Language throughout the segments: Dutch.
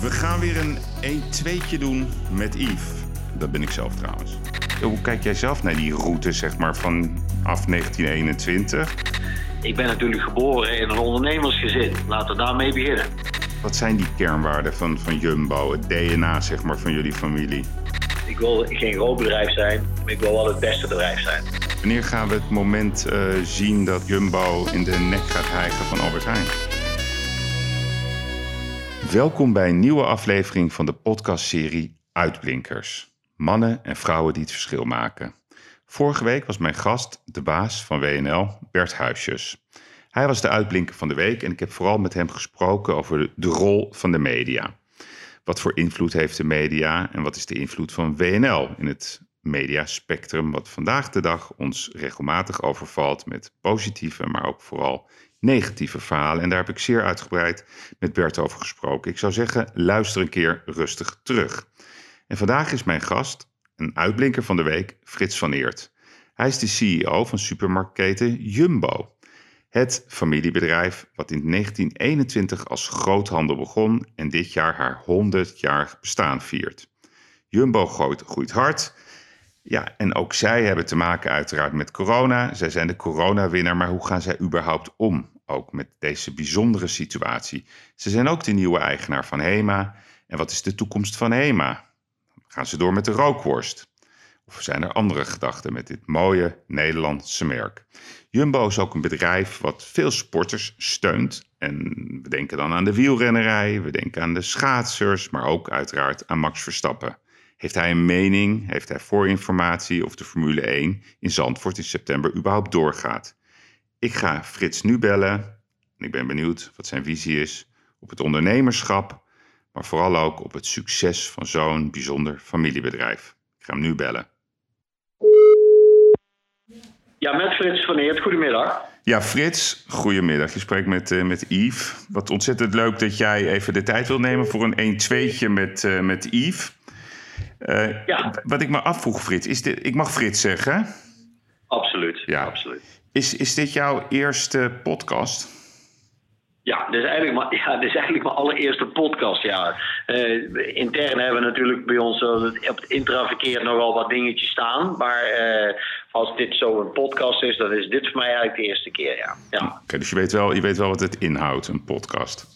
We gaan weer een 1-2'tje doen met Yves. Dat ben ik zelf trouwens. Hoe kijk jij zelf naar die route, zeg maar, vanaf 1921? Ik ben natuurlijk geboren in een ondernemersgezin. Laten we daarmee beginnen. Wat zijn die kernwaarden van, van Jumbo, het DNA, zeg maar, van jullie familie? Ik wil geen groot bedrijf zijn, maar ik wil wel het beste bedrijf zijn. Wanneer gaan we het moment eh, zien dat Jumbo in de nek gaat hijgen van Albert Heijn? Welkom bij een nieuwe aflevering van de podcastserie Uitblinkers. Mannen en vrouwen die het verschil maken. Vorige week was mijn gast de baas van WNL, Bert Huisjes. Hij was de uitblinker van de week en ik heb vooral met hem gesproken over de, rol van de media. Wat voor invloed heeft de media en wat is de invloed van WNL in het mediaspectrum, wat vandaag de dag ons regelmatig overvalt met positieve, maar ook vooral negatieve verhalen. En daar heb ik zeer uitgebreid met Bert over gesproken. Ik zou zeggen, luister een keer rustig terug. En vandaag is mijn gast, een uitblinker van de week, Frits van Eert. Hij is de CEO van supermarktketen Jumbo. Het familiebedrijf wat in 1921 als groothandel begon en dit jaar haar 100-jarig bestaan viert. Jumbo groeit, groeit hard. Ja, en ook zij hebben te maken uiteraard met corona. Zij zijn de coronawinnaar, maar hoe gaan zij überhaupt om? Ook met deze bijzondere situatie. Ze zijn ook de nieuwe eigenaar van HEMA. En wat is de toekomst van HEMA? Gaan ze door met de rookworst? Of zijn er andere gedachten met dit mooie Nederlandse merk? Jumbo is ook een bedrijf wat veel sporters steunt. En we denken dan aan de wielrennerij, we denken aan de schaatsers, maar ook uiteraard aan Max Verstappen. Heeft hij een mening, heeft hij voorinformatie of de Formule 1 in Zandvoort in september überhaupt doorgaat? Ik ga Frits nu bellen en ik ben benieuwd wat zijn visie is op het ondernemerschap, maar vooral ook op het succes van zo'n bijzonder familiebedrijf. Ik ga hem nu bellen. Ja, met Frits van Eert. Goedemiddag. Ja, Frits, goedemiddag. Je spreekt met, uh, met Yves. Wat ontzettend leuk dat jij even de tijd wil nemen voor een 1-2'tje met, uh, met Yves. Uh, ja. Wat ik me afvroeg, Frits, is dit, ik mag Frits zeggen? Absoluut, ja. absoluut. Is, is dit jouw eerste podcast? Ja, dit is eigenlijk maar, ja, dit is eigenlijk mijn allereerste podcast. Ja. Uh, intern hebben we natuurlijk bij ons uh, op het intraverkeer nogal wat dingetjes staan. Maar uh, als dit zo een podcast is, dan is dit voor mij eigenlijk de eerste keer. Ja. ja. Oké, dus je weet, wel, je weet wel wat het inhoudt, een podcast.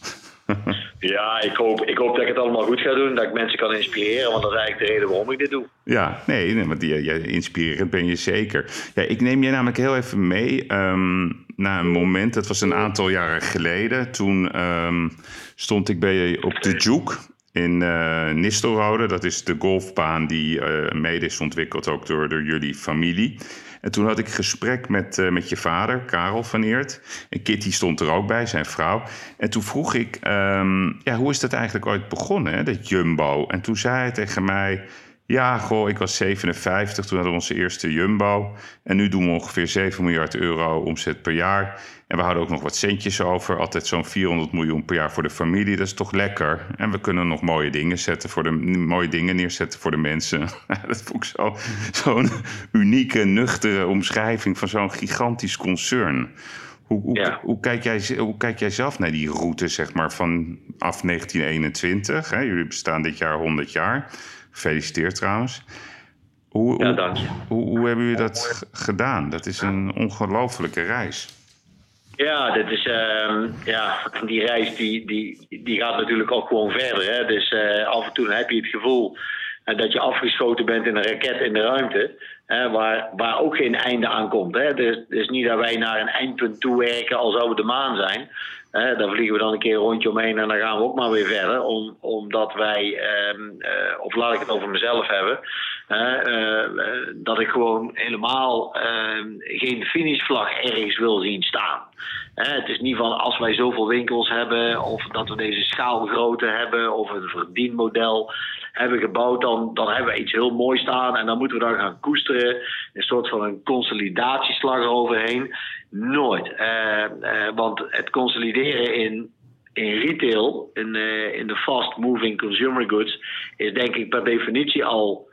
ja, ik hoop, ik hoop dat ik het allemaal goed ga doen. Dat ik mensen kan inspireren. Want dat is eigenlijk de reden waarom ik dit doe. Ja, nee, want jij, inspirerend ben je zeker. Ja, ik neem je namelijk heel even mee um, naar een moment. Dat was een aantal jaren geleden. Toen um, stond ik bij op de Juke in uh, Nistelrode. Dat is de golfbaan die uh, mede is ontwikkeld ook door, door jullie familie. En toen had ik gesprek met, uh, met je vader, Karel van Eert. En Kitty stond er ook bij, zijn vrouw. En toen vroeg ik, um, ja, hoe is dat eigenlijk ooit begonnen, dat Jumbo? En toen zei hij tegen mij... Ja, goh, ik was 57, toen hadden we onze eerste Jumbo. En nu doen we ongeveer 7 miljard euro omzet per jaar. En we houden ook nog wat centjes over. Altijd zo'n 400 miljoen per jaar voor de familie. Dat is toch lekker. En we kunnen nog mooie dingen, zetten voor de, mooie dingen neerzetten voor de mensen. dat vond ik zo, zo'n unieke, nuchtere omschrijving van zo'n gigantisch concern. Hoe, hoe, hoe, kijk jij, hoe kijk jij zelf naar die route, zeg maar, vanaf 1921? Hè? Jullie bestaan dit jaar 100 jaar. Gefeliciteerd trouwens. Hoe, ja, dank je. Hoe, hoe, hebben jullie dat gedaan? Dat is een ongelofelijke reis. Ja, dit is, uh, ja, die reis die, die, die gaat natuurlijk ook gewoon verder. Hè? Dus uh, af en toe heb je het gevoel uh, dat je afgeschoten bent in een raket in de ruimte. waar, waar ook geen einde aan komt. Hè? Dus, dus niet dat wij naar een eindpunt toe werken zou we de maan zijn. Uh, daar vliegen we dan een keer een rondje omheen en dan gaan we ook maar weer verder. Om, omdat wij, ehm, uh, of laat ik het over mezelf hebben, uh, dat ik gewoon helemaal ehm, geen finishvlag ergens wil zien staan. het is niet van als wij zoveel winkels hebben, of dat we deze schaalgrootte hebben, of een verdienmodel hebben gebouwd, dan, dan hebben we iets heel moois staan. En dan moeten we dan gaan koesteren. Een soort van een consolidatieslag eroverheen. Nooit. Uh, uh, want het consolideren in, in retail, in, uh, in de fast-moving consumer goods, is denk ik per definitie al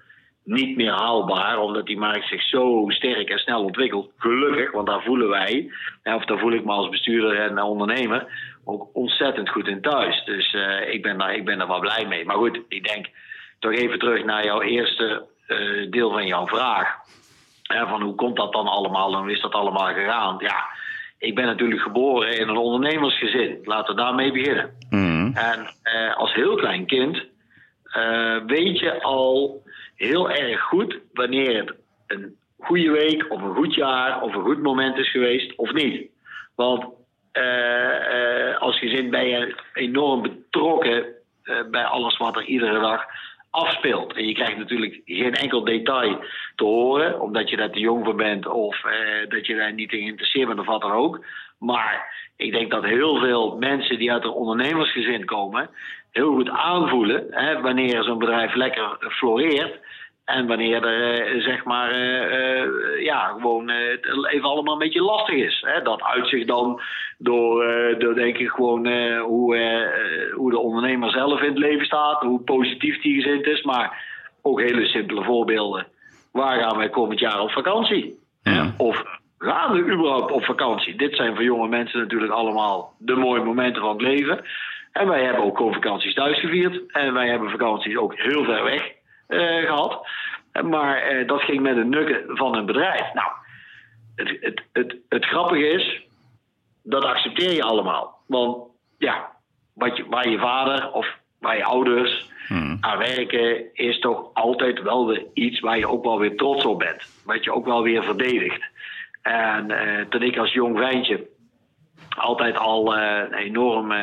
niet meer haalbaar, omdat die markt zich zo sterk en snel ontwikkelt. Gelukkig, want daar voelen wij, of daar voel ik me als bestuurder en ondernemer, ook ontzettend goed in thuis. Dus ik, ben daar, ik ben er wel blij mee. Maar goed, ik denk toch even terug naar jouw eerste deel van jouw vraag. van hoe komt dat dan allemaal en hoe is dat allemaal gegaan? Ja, ik ben natuurlijk geboren in een ondernemersgezin. Laten we daarmee beginnen. Mm. En als heel klein kind weet je al heel erg goed wanneer het een goede week of een goed jaar of een goed moment is geweest of niet. Want uh, als gezin ben je enorm betrokken uh, bij alles wat er iedere dag afspeelt. En je krijgt natuurlijk geen enkel detail te horen, omdat je daar te jong voor bent of dat je daar niet in geïnteresseerd bent of wat dan ook. Maar ik denk dat heel veel mensen die uit een ondernemersgezin komen, heel goed aanvoelen hè, wanneer zo'n bedrijf lekker floreert en wanneer er eh, zeg maar uh, ja, gewoon even allemaal een beetje lastig is. Hè? Dat uitzicht dan door, door denk ik gewoon hoe, hoe de ondernemer zelf in het leven staat, hoe positief die gezind is. Maar ook hele simpele voorbeelden. Waar gaan wij komend jaar op vakantie? Ja. Of gaan we überhaupt op vakantie? Dit zijn voor jonge mensen natuurlijk allemaal de mooie momenten van het leven. En wij hebben ook gewoon vakanties thuis gevierd. En wij hebben vakanties ook heel ver weg uh, gehad. Maar uh, dat ging met een nukken van een bedrijf. Nou, het, het, het, het grappige is, dat accepteer je allemaal. Want ja, wat je, waar je vader of waar je ouders hmm. aan werken, is toch altijd wel weer iets waar je ook wel weer trots op bent. Wat je ook wel weer verdedigt. En uh, toen ik als jong wijntje altijd al uh, enorm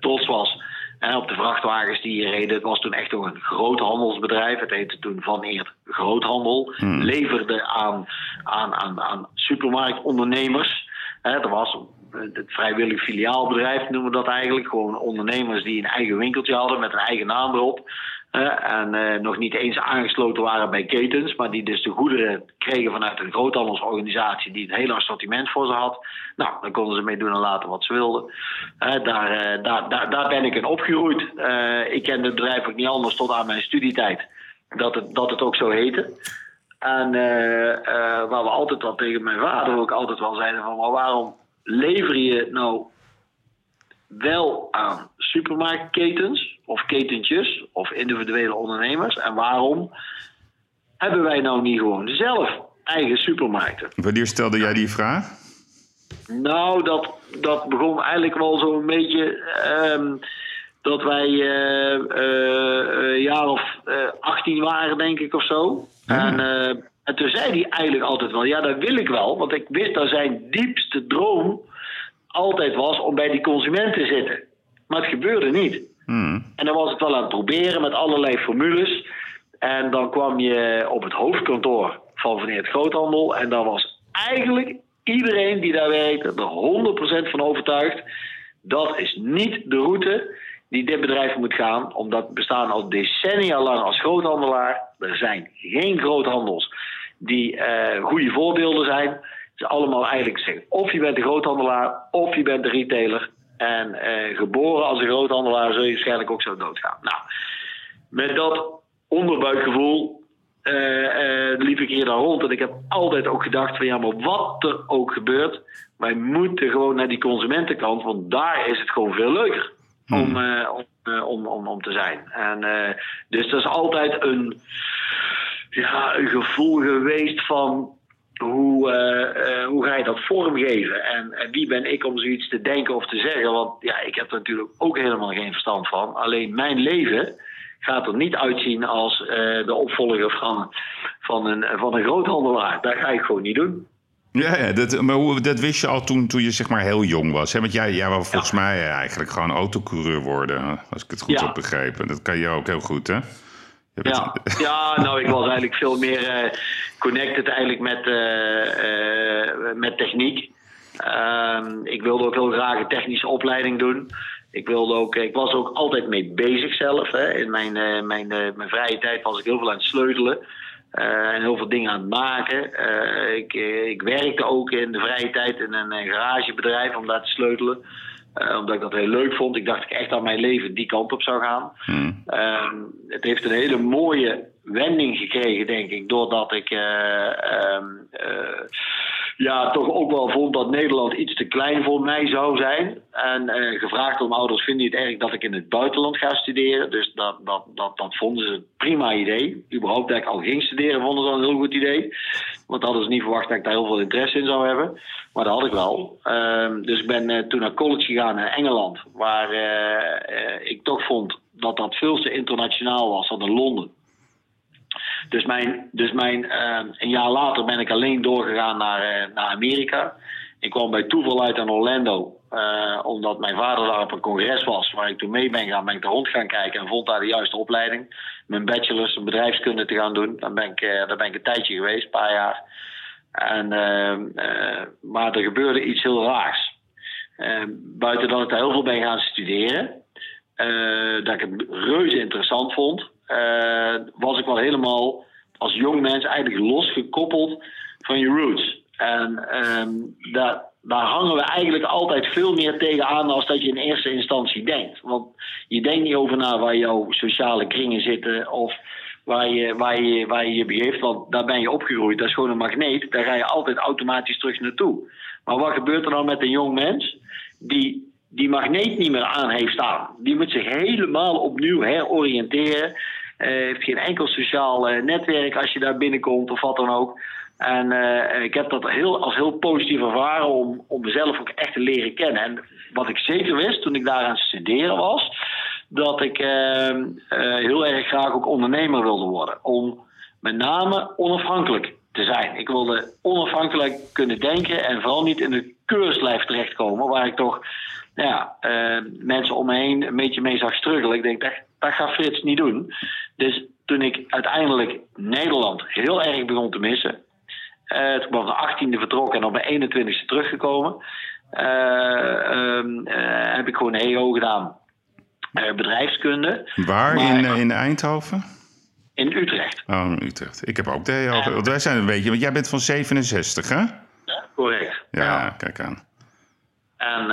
trots was en op de vrachtwagens die hier reden, het was toen echt nog een groot handelsbedrijf. Het heette toen Van Eert Groothandel. Hmm. Leverde aan, aan, aan, aan supermarktondernemers. er was het vrijwillig filiaalbedrijf, noemen we dat eigenlijk. Gewoon ondernemers die een eigen winkeltje hadden met een eigen naam erop en uh, nog niet eens aangesloten waren bij ketens, maar die dus de goederen kregen vanuit een groothandelsorganisatie die een heel assortiment voor ze had. Nou, daar konden ze mee doen en laten wat ze wilden. Uh, daar, daar, daar, ben ik in opgegroeid. ik kende het bedrijf ook niet anders tot aan mijn studietijd, dat het, dat het ook zo heette. En waar we altijd wat tegen mijn vader ook altijd wel zeiden van, maar waarom lever je nou wel aan supermarktketens of ketentjes of individuele ondernemers? En waarom hebben wij nou niet gewoon zelf eigen supermarkten? Wanneer stelde jij die vraag? Nou, dat, dat begon eigenlijk wel zo'n beetje. Um, dat wij uh, uh, jaar of uh, 18 waren, denk ik, of zo. En, en toen zei hij eigenlijk altijd wel: Ja, dat wil ik wel. Want ik wist dat zijn diepste droom altijd was om bij die consument te zitten. Maar het gebeurde niet. Hmm. En dan was het wel aan het proberen met allerlei formules. En dan kwam je op het hoofdkantoor van Van het Groothandel. En dan was eigenlijk iedereen die daar werkte er 100% van overtuigd. Dat is niet de route die dit bedrijf moet gaan. Omdat we bestaan al decennia lang als groothandelaar. Er zijn geen groothandels die uh, goede voorbeelden zijn is allemaal eigenlijk zeggen. Of je bent de groothandelaar, of je bent de retailer. En eh, geboren als een groothandelaar zul je waarschijnlijk ook zo doodgaan. Nou, met dat onderbuikgevoel uh, uh, liep ik hier dan rond. En ik heb altijd ook gedacht van ja, maar wat er ook gebeurt, wij moeten gewoon naar die consumentenkant, want daar is het gewoon veel leuker om, uh, om, om, om, om, te zijn. En, dus dat is altijd een, ja, een gevoel geweest van hoe, uh, uh, hoe ga je dat vormgeven? En, en, wie ben ik om zoiets te denken of te zeggen? Want ja, ik heb er natuurlijk ook helemaal geen verstand van. Alleen mijn leven gaat er niet uitzien als uh, de opvolger van, van, een, van een groothandelaar. Dat ga ik gewoon niet doen. Ja, ja dat, maar hoe, dat wist je al toen, toen je zeg maar heel jong was. Hè? Want jij, jij wou volgens mij eigenlijk gewoon autocoureur worden, als ik het goed ja. heb begrepen. Dat kan je ook heel goed, hè? Ja, ja, nou, ik was eigenlijk veel meer uh, connected eigenlijk met, uh, uh, met techniek. Ehm, ik wilde ook heel graag een technische opleiding doen. Ik, wilde ook, ik was ook altijd mee bezig zelf. Hè. In mijn, mijn, mijn vrije tijd was ik heel veel aan het sleutelen. en heel veel dingen aan het maken. ik, ik werkte ook in de vrije tijd in een garagebedrijf om daar te sleutelen. Uh, omdat ik dat heel leuk vond. Ik dacht ik echt dat mijn leven die kant op zou gaan. Hmm. Uh, het heeft een hele mooie wending gekregen, denk ik. Doordat ik uh, ja, toch ook wel vond dat Nederland iets te klein voor mij zou zijn. En eh, gevraagd om ouders, vinden die het erg dat ik in het buitenland ga studeren? Dus dat, dat, dat, dat vonden ze een prima idee. Überhaupt dat ik al ging studeren, vonden ze al een heel goed idee. Want hadden ze niet verwacht dat ik daar heel veel interesse in zou hebben. Maar dat had ik wel. Ehm, dus ik ben eh, toen naar college gegaan in Engeland. Waar eh, ik toch vond dat dat veel te internationaal was dan in Londen. Dus, mijn, dus mijn, uh, een jaar later ben ik alleen doorgegaan naar, naar Amerika. Ik kwam bij toeval uit aan Orlando, omdat mijn vader daar op een congres was, waar ik toen mee ben gegaan, ben ik er rond gaan kijken en vond daar de juiste opleiding. Mijn bachelor's in bedrijfskunde te gaan doen. Daar ben ik, daar ben ik een tijdje geweest, een paar jaar. En, maar er gebeurde iets heel raars. buiten dat ik daar heel veel ben gaan studeren, dat ik het reuze interessant vond was ik wel helemaal als jong mens eigenlijk losgekoppeld van je roots. En um, daar, daar hangen we eigenlijk altijd veel meer tegenaan als dat je in eerste instantie denkt. Want je denkt niet over na waar jouw sociale kringen zitten of waar je, waar, je, waar je je begeeft. Want daar ben je opgegroeid, dat is gewoon een magneet. Daar ga je altijd automatisch terug naartoe. Maar wat gebeurt er dan met een jong mens die die magneet niet meer aan heeft staan. Die moet zich helemaal opnieuw heroriënteren. Uh, heeft geen enkel sociaal netwerk als je daar binnenkomt of wat dan ook. En uh, ik heb dat heel, als heel positief ervaren om, om mezelf ook echt te leren kennen. En wat ik zeker wist toen ik daar aan het studeren was, dat ik ehm, heel erg graag ook ondernemer wilde worden. Om met name onafhankelijk te zijn. Ik wilde onafhankelijk kunnen denken en vooral niet in de keurslijf terechtkomen, waar ik toch ja, uh, mensen om me heen een beetje mee zag struggelen. Ik denk, dat, dat gaat Frits niet doen. Dus toen ik uiteindelijk Nederland heel erg begon te missen. Uh, toen op de 18e vertrokken en op mijn 21e teruggekomen. Uh, heb ik gewoon een EO gedaan. bedrijfskunde. Waar? Maar, in, in Eindhoven? In Utrecht. Oh, in Utrecht. Ik heb ook de EO. Want wij zijn een beetje... Want jij bent van 67, hè? Ja, correct. Ja, ja. kijk aan. En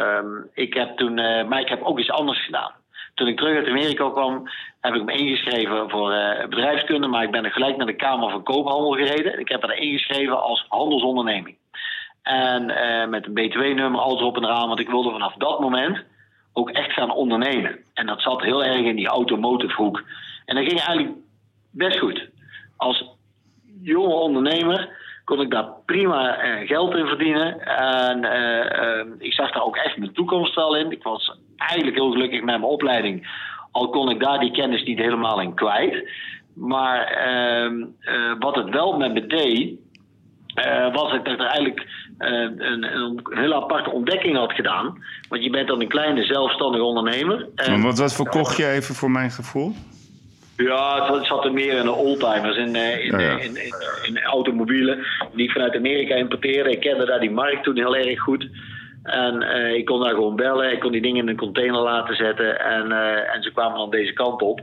um, ik heb toen... maar ik heb ook iets anders gedaan toen ik terug uit Amerika kwam, heb ik me ingeschreven voor uh, bedrijfskunde. Maar ik ben gelijk naar de Kamer van Koophandel gereden. Ik heb er ingeschreven als handelsonderneming. En uh, met een BTW-nummer, alles op en eraan. Want ik wilde vanaf dat moment ook echt gaan ondernemen. En dat zat heel erg in die automotive hoek. En dat ging eigenlijk best goed. Als jonge ondernemer kon ik daar prima uh, geld in verdienen. En ik zag daar ook echt mijn toekomst wel in. Ik was eigenlijk heel gelukkig met mijn opleiding. Al kon ik daar die kennis niet helemaal in kwijt. Maar ehm, wat het wel met me deed, was dat ik er eigenlijk een, een heel aparte ontdekking had gedaan. Want je bent dan een kleine zelfstandige ondernemer. En, wat, wat verkocht je even voor mijn gevoel? Ja, het zat er meer in de oldtimers, in, in, in, in, in, automobielen die ik vanuit Amerika importeerde. Ik kende daar die markt toen heel erg goed. En uh, ik kon daar gewoon bellen, ik kon die dingen in een container laten zetten en, uh, en ze kwamen dan deze kant op.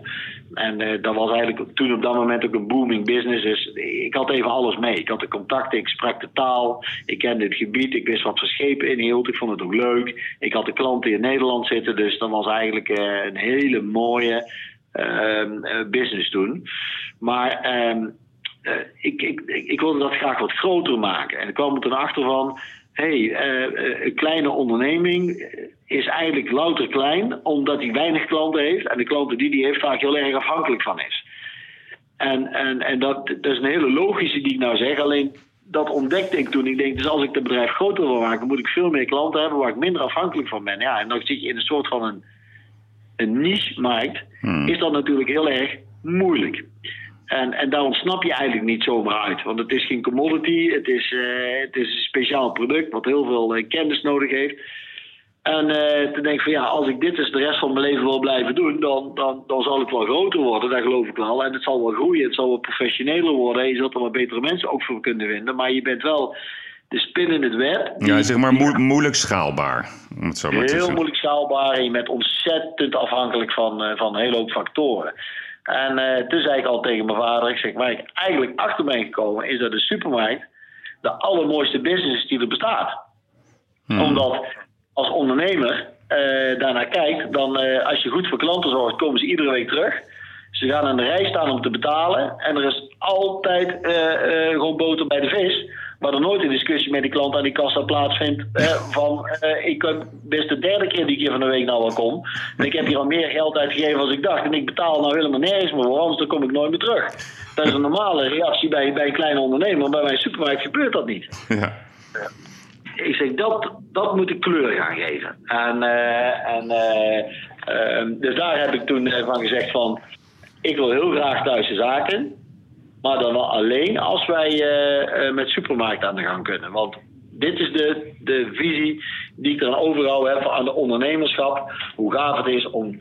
En uh, dat was eigenlijk toen op dat moment ook een booming business. Dus ik had even alles mee. Ik had de contacten, ik sprak de taal, ik kende het gebied, ik wist wat voor schepen inhield, ik vond het ook leuk. Ik had de klanten in Nederland zitten, dus dat was eigenlijk een hele mooie Ehm, eh, business doen. Maar ehm, eh, ik, ik, ik, ik, wilde dat graag wat groter maken. En ik kwam er toen achter van. Hey, uh, een kleine onderneming is eigenlijk louter klein, omdat hij weinig klanten heeft. En de klanten die hij heeft vaak heel erg afhankelijk van is. En, en, en dat, dat is een hele logische die ik nou zeg. Alleen dat ontdekte ik toen. Ik denk, dus als ik het bedrijf groter wil maken, moet ik veel meer klanten hebben waar ik minder afhankelijk van ben. Ja, en dan zit je in een soort van een een niche-markt, hmm. is dat natuurlijk heel erg moeilijk. En, en daar ontsnap je eigenlijk niet zomaar uit. Want het is geen commodity, het is, uh, het is een speciaal product wat heel veel uh, kennis nodig heeft. En uh, te denken van ja, als ik dit dus de rest van mijn leven wil blijven doen, dan, dan, dan zal het wel groter worden, dat geloof ik wel. En het zal wel groeien, het zal wel professioneler worden. Je zult er wel betere mensen ook voor kunnen vinden. Maar je bent wel de spin in het web. ja, zeg maar moeilijk schaalbaar. Om het zo maar heel moeilijk schaalbaar en je bent ontzettend afhankelijk van, uh, van een hele hoop factoren. En uh, toen zei ik al tegen mijn vader, ik zeg, waar ik eigenlijk achter ben gekomen, is dat de supermarkt de allermooiste business is die er bestaat. Hmm. Omdat als ondernemer uh, daarnaar kijkt, dan als je goed voor klanten zorgt, komen ze iedere week terug. Ze gaan aan de rij staan om te betalen en er is altijd gewoon boter bij de vis. Maar er nooit een discussie met die klant aan die kassa plaatsvindt. van, uh, ik ben best de derde keer die ik hier van de week nou wel kom. En ik heb hier al meer geld uitgegeven als ik dacht. En ik betaal nou helemaal nergens meer voor, anders dan kom ik nooit meer terug. Dat is een normale reactie bij, bij een kleine ondernemer. Maar bij mijn supermarkt gebeurt dat niet. Ja. Ik zeg, dat, dat moet ik kleur gaan geven. En, uh, en uh, dus daar heb ik toen van gezegd van... Ik wil heel graag thuis zaken. Maar dan wel alleen als wij uh, met supermarkten aan de gang kunnen. Want dit is de, de visie die ik er overal heb aan de ondernemerschap. Hoe gaaf het is om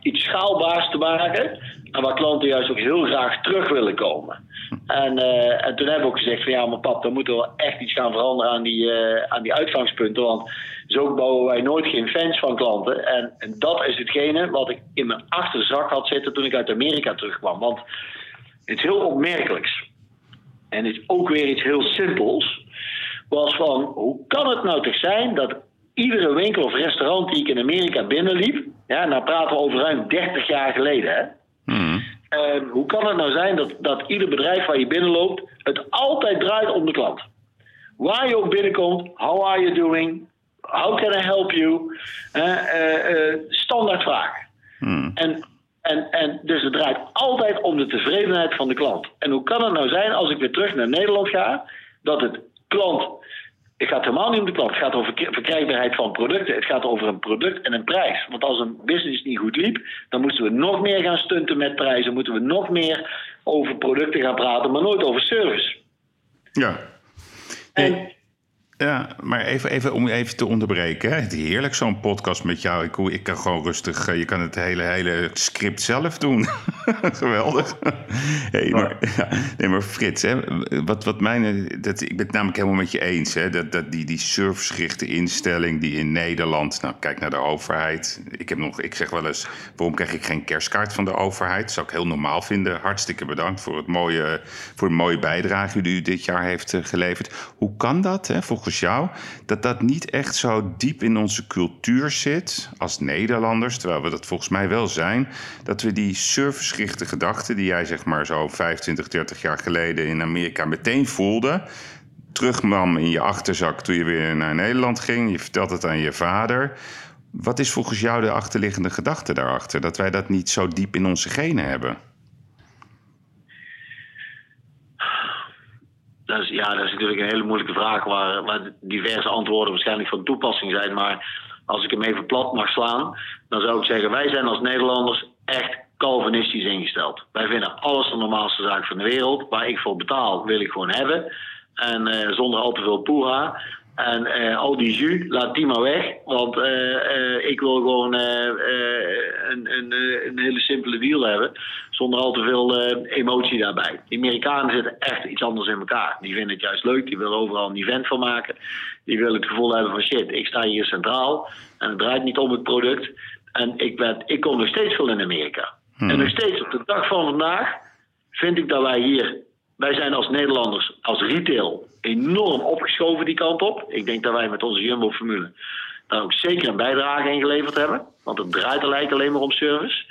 iets schaalbaars te maken. En waar klanten juist ook heel graag terug willen komen. En, uh, en toen hebben we ook gezegd van ja, maar pap, dan moeten we echt iets gaan veranderen aan die, aan die uitgangspunten. Want zo bouwen wij nooit geen fans van klanten. En, en dat is hetgene wat ik in mijn achterzak had zitten toen ik uit Amerika terugkwam. Want iets heel opmerkelijks. En het is ook weer iets heel simpels. Was van, hoe kan het nou toch zijn dat iedere winkel of restaurant die ik in Amerika binnenliep... Ja, nou praten we over ruim 30 jaar geleden, hè. Mm. hoe kan het nou zijn dat, dat ieder bedrijf waar je binnenloopt... het altijd draait om de klant? Waar je ook binnenkomt, how are you doing? How can I help you? Uh, uh, standaard vragen. Mm. En en, en dus het draait altijd om de tevredenheid van de klant. En hoe kan het nou zijn als ik weer terug naar Nederland ga, dat het klant. Het gaat helemaal niet om de klant. Het gaat over verkrijgbaarheid van producten. Het gaat over een product en een prijs. Want als een business niet goed liep, dan moesten we nog meer gaan stunten met prijzen. Moeten we nog meer over producten gaan praten, maar nooit over service. Ja. En ja, maar even, even om even te onderbreken. Het heerlijk zo'n podcast met jou. Ik, ik kan gewoon rustig, eh, je kan het hele, hele script zelf doen. Geweldig. Hey, maar, ja, nee, maar Frits, hè, wat, wat mijn, dat, ik ben het namelijk helemaal met je eens. Hè, dat, dat die, die servicegerichte instelling die in Nederland, nou kijk naar de overheid. Ik, heb nog, ik zeg wel eens, waarom krijg ik geen kerstkaart van de overheid? Dat zou ik heel normaal vinden. Hartstikke bedankt voor, het mooie, voor de mooie bijdrage die u dit jaar heeft eh, geleverd. Hoe kan dat, hè, volgens jou, dat dat niet echt zo diep in onze cultuur zit als Nederlanders, terwijl we dat volgens mij wel zijn, dat we die servicegerichte gedachten die jij zeg maar zo 25, 30 jaar geleden in Amerika meteen voelde, terugmam in je achterzak toen je weer naar Nederland ging, je vertelt het aan je vader. Wat is volgens jou de achterliggende gedachte daarachter? Dat wij dat niet zo diep in onze genen hebben? Dat is, ja, dat is natuurlijk een hele moeilijke vraag waar, waar diverse antwoorden waarschijnlijk van toepassing zijn. Maar als ik hem even plat mag slaan, dan zou ik zeggen: wij zijn als Nederlanders echt Calvinistisch ingesteld. Wij vinden alles de normaalste zaak van de wereld. Waar ik voor betaal, wil ik gewoon hebben. En uh, zonder al te veel poeha. En uh, al die jus, laat die maar weg. Want uh, ik wil gewoon een, een, een, hele simpele deal hebben. Zonder al te veel emotie daarbij. De Amerikanen zitten echt iets anders in elkaar. Die vinden het juist leuk. Die willen overal een event van maken. Die willen het gevoel hebben van shit, ik sta hier centraal. En het draait niet om het product. En ik, ben, ik kom nog steeds veel in Amerika. Hmm. En nog steeds op de dag van vandaag vind ik dat wij hier wij zijn als Nederlanders, als retail, enorm opgeschoven die kant op. Ik denk dat wij met onze Jumbo-formule daar ook zeker een bijdrage in geleverd hebben. Want het draait er lijkt alleen maar om service.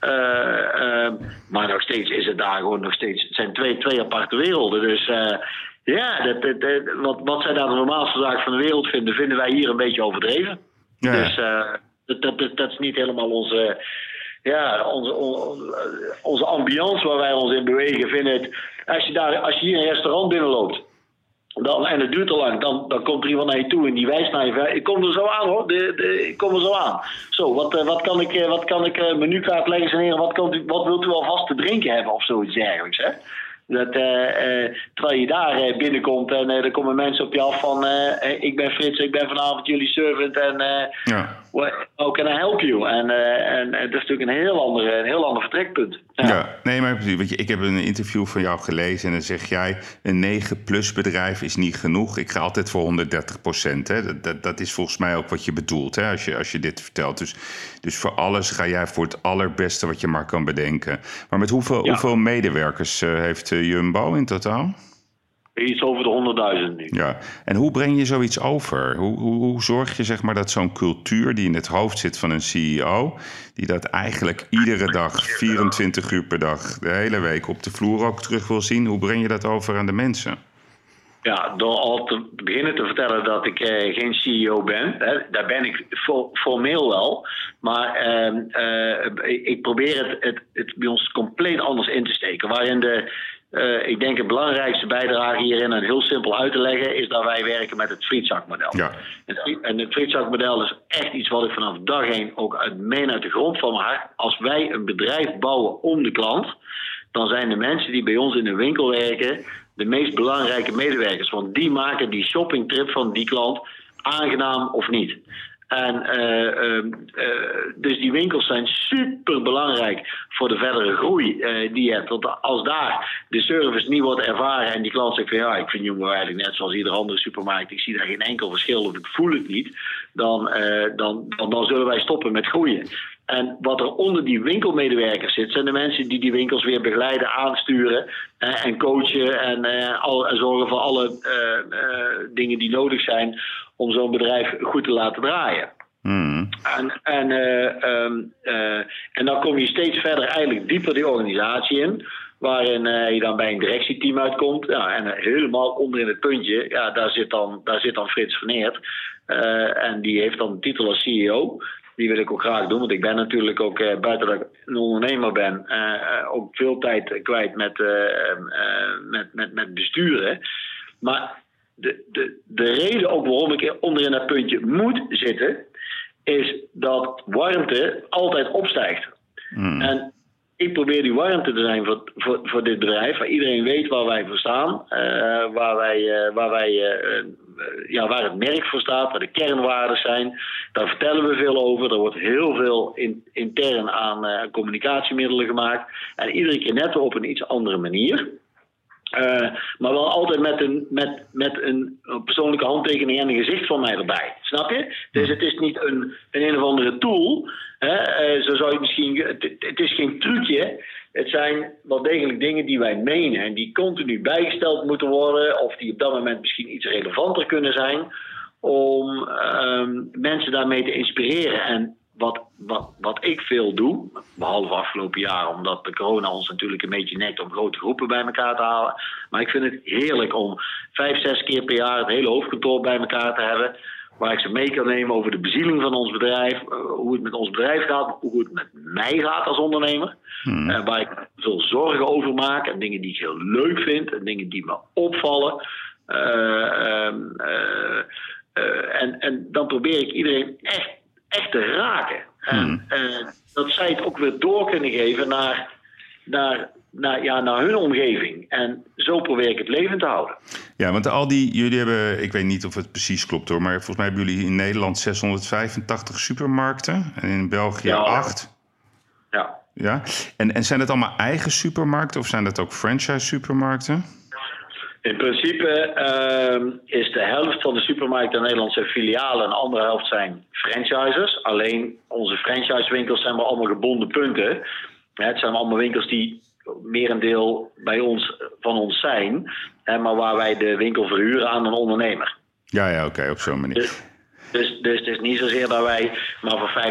Uh, uh, maar nog steeds is het daar gewoon nog steeds. Het zijn twee, twee aparte werelden. Dus uh, ja, dat, dat, dat, wat, wat zij daar de normaalste zaak van de wereld vinden, vinden wij hier een beetje overdreven. Ja. Dus dat, dat, dat, is niet helemaal onze ja, onze, onze ambiance waar wij ons in bewegen, vinden het. Als je, daar, als je hier een restaurant binnenloopt. Dan, en het duurt te lang, dan, dan komt er iemand naar je toe en die wijst naar je. Ik kom er zo aan hoor, de, de, ik kom er zo aan. Zo, wat, eh, wat kan ik, eh, wat kan ik uh, menukaart leggen en wat, wat wilt u alvast te drinken hebben of zoiets dergelijks. Hè? Dat, uh, uh, terwijl je daar uh, binnenkomt en er komen mensen op je af van... ik ben Frits, ik ben vanavond jullie servant en ja. how can I help you? En, en dat is natuurlijk een heel ander, een heel ander vertrekpunt. Ja. ja, nee, maar weet je, ik heb een interview van jou gelezen en dan zeg jij... een 9-plus bedrijf is niet genoeg. Ik ga altijd voor 130 procent. Dat, dat, dat, is volgens mij ook wat je bedoelt hè, als, je, als je dit vertelt. Dus, dus voor alles ga jij voor het allerbeste wat je maar kan bedenken. Maar met hoeveel, hoeveel medewerkers heeft Jumbo in totaal? Iets over de 100.000 nu. Ja, en hoe breng je zoiets over? Hoe, hoe, hoe zorg je zeg maar, dat zo'n cultuur die in het hoofd zit van een CEO, die dat eigenlijk iedere dag, 24 uur per dag, de hele week op de vloer ook terug wil zien, hoe breng je dat over aan de mensen? Ja, door al te beginnen te vertellen dat ik eh, geen CEO ben. Hè, daar ben ik formeel wel. Maar ehm, eh, ik probeer het, het, het, bij ons compleet anders in te steken. Waarin de, uh, ik denk het belangrijkste bijdrage hierin, en heel simpel uit te leggen, is dat wij werken met het frietzakmodel. Ja. En het frietzakmodel is echt iets wat ik vanaf dag één ook uit, meen uit de grond van mijn hart. Als wij een bedrijf bouwen om de klant, dan zijn de mensen die bij ons in de winkel werken de meest belangrijke medewerkers. Want die maken die shoppingtrip van die klant aangenaam of niet. En uh, uh, dus die winkels zijn super belangrijk voor de verdere groei uh, die je hebt. Want als daar de service niet wordt ervaren en die klant zegt van ja, ik vind Jumbo eigenlijk net zoals iedere andere supermarkt, ik zie daar geen enkel verschil of ik voel het niet, dan, dan, dan, dan zullen wij stoppen met groeien. En wat er onder die winkelmedewerkers zit, zijn de mensen die die winkels weer begeleiden, aansturen eh, en coachen en, eh, al, en zorgen voor alle uh, dingen die nodig zijn om zo'n bedrijf goed te laten draaien. Hmm. En, en, um, en dan kom je steeds verder eigenlijk dieper die organisatie in. Waarin je dan bij een directieteam uitkomt. Ja, en helemaal onder in het puntje, ja, daar, zit dan, daar zit dan Frits Verneert. en die heeft dan de titel als CEO die wil ik ook graag doen. Want ik ben natuurlijk ook, buiten dat ik een ondernemer ben, ook veel tijd kwijt met, met, met, met besturen. Maar de, de, de reden ook waarom ik onder in dat puntje moet zitten, is dat warmte altijd opstijgt. Hmm. En ik probeer die warmte te zijn voor, voor, voor dit bedrijf, waar iedereen weet waar wij voor staan, waar wij, waar wij eh, ja, waar het merk voor staat, waar de kernwaarden zijn. Daar vertellen we veel over. Er wordt heel veel in, intern aan communicatiemiddelen gemaakt. En iedere keer net op een iets andere manier. Uh, maar wel altijd met een, met, met een persoonlijke handtekening en een gezicht van mij erbij. Snap je? Dus het is niet een, een, een of andere tool. Hè? Uh, zo zou je misschien. Het, het, is geen trucje. Het zijn wel degelijk dingen die wij menen en die continu bijgesteld moeten worden, of die op dat moment misschien iets relevanter kunnen zijn, om um, mensen daarmee te inspireren. En wat, wat, wat ik veel doe, behalve afgelopen jaar, omdat de corona ons natuurlijk een beetje nekt om grote groepen bij elkaar te halen. Maar ik vind het heerlijk om vijf, zes keer per jaar het hele hoofdkantoor bij elkaar te hebben waar ik ze mee kan nemen over de bezieling van ons bedrijf, eh, hoe het met ons bedrijf gaat, hoe het met mij gaat als ondernemer. Hmm. Uh, waar ik veel zorgen over maak en dingen die ik heel leuk vind en dingen die me opvallen. Uh, en, en dan probeer ik iedereen echt, echt te raken. Hmm. En dat zij het ook weer door kunnen geven naar, naar naar, ja, naar hun omgeving. En zo probeer ik het leven te houden. Ja, want al die, jullie hebben, ik weet niet of het precies klopt hoor, maar volgens mij hebben jullie in Nederland 685 supermarkten en in België Ja. 8. Ja. Ja, en, en zijn het allemaal eigen supermarkten of zijn dat ook franchise supermarkten? In principe ehm, is de helft van de supermarkten in Nederland zijn filialen en de andere helft zijn franchisers. Alleen onze franchisewinkels zijn maar allemaal gebonden punten. Het zijn allemaal winkels die merendeel bij ons, van ons zijn, maar waar wij de winkel verhuren aan een ondernemer. Ja, ja, oké, op zo'n manier. Dus, dus, dus het is niet zozeer dat wij maar voor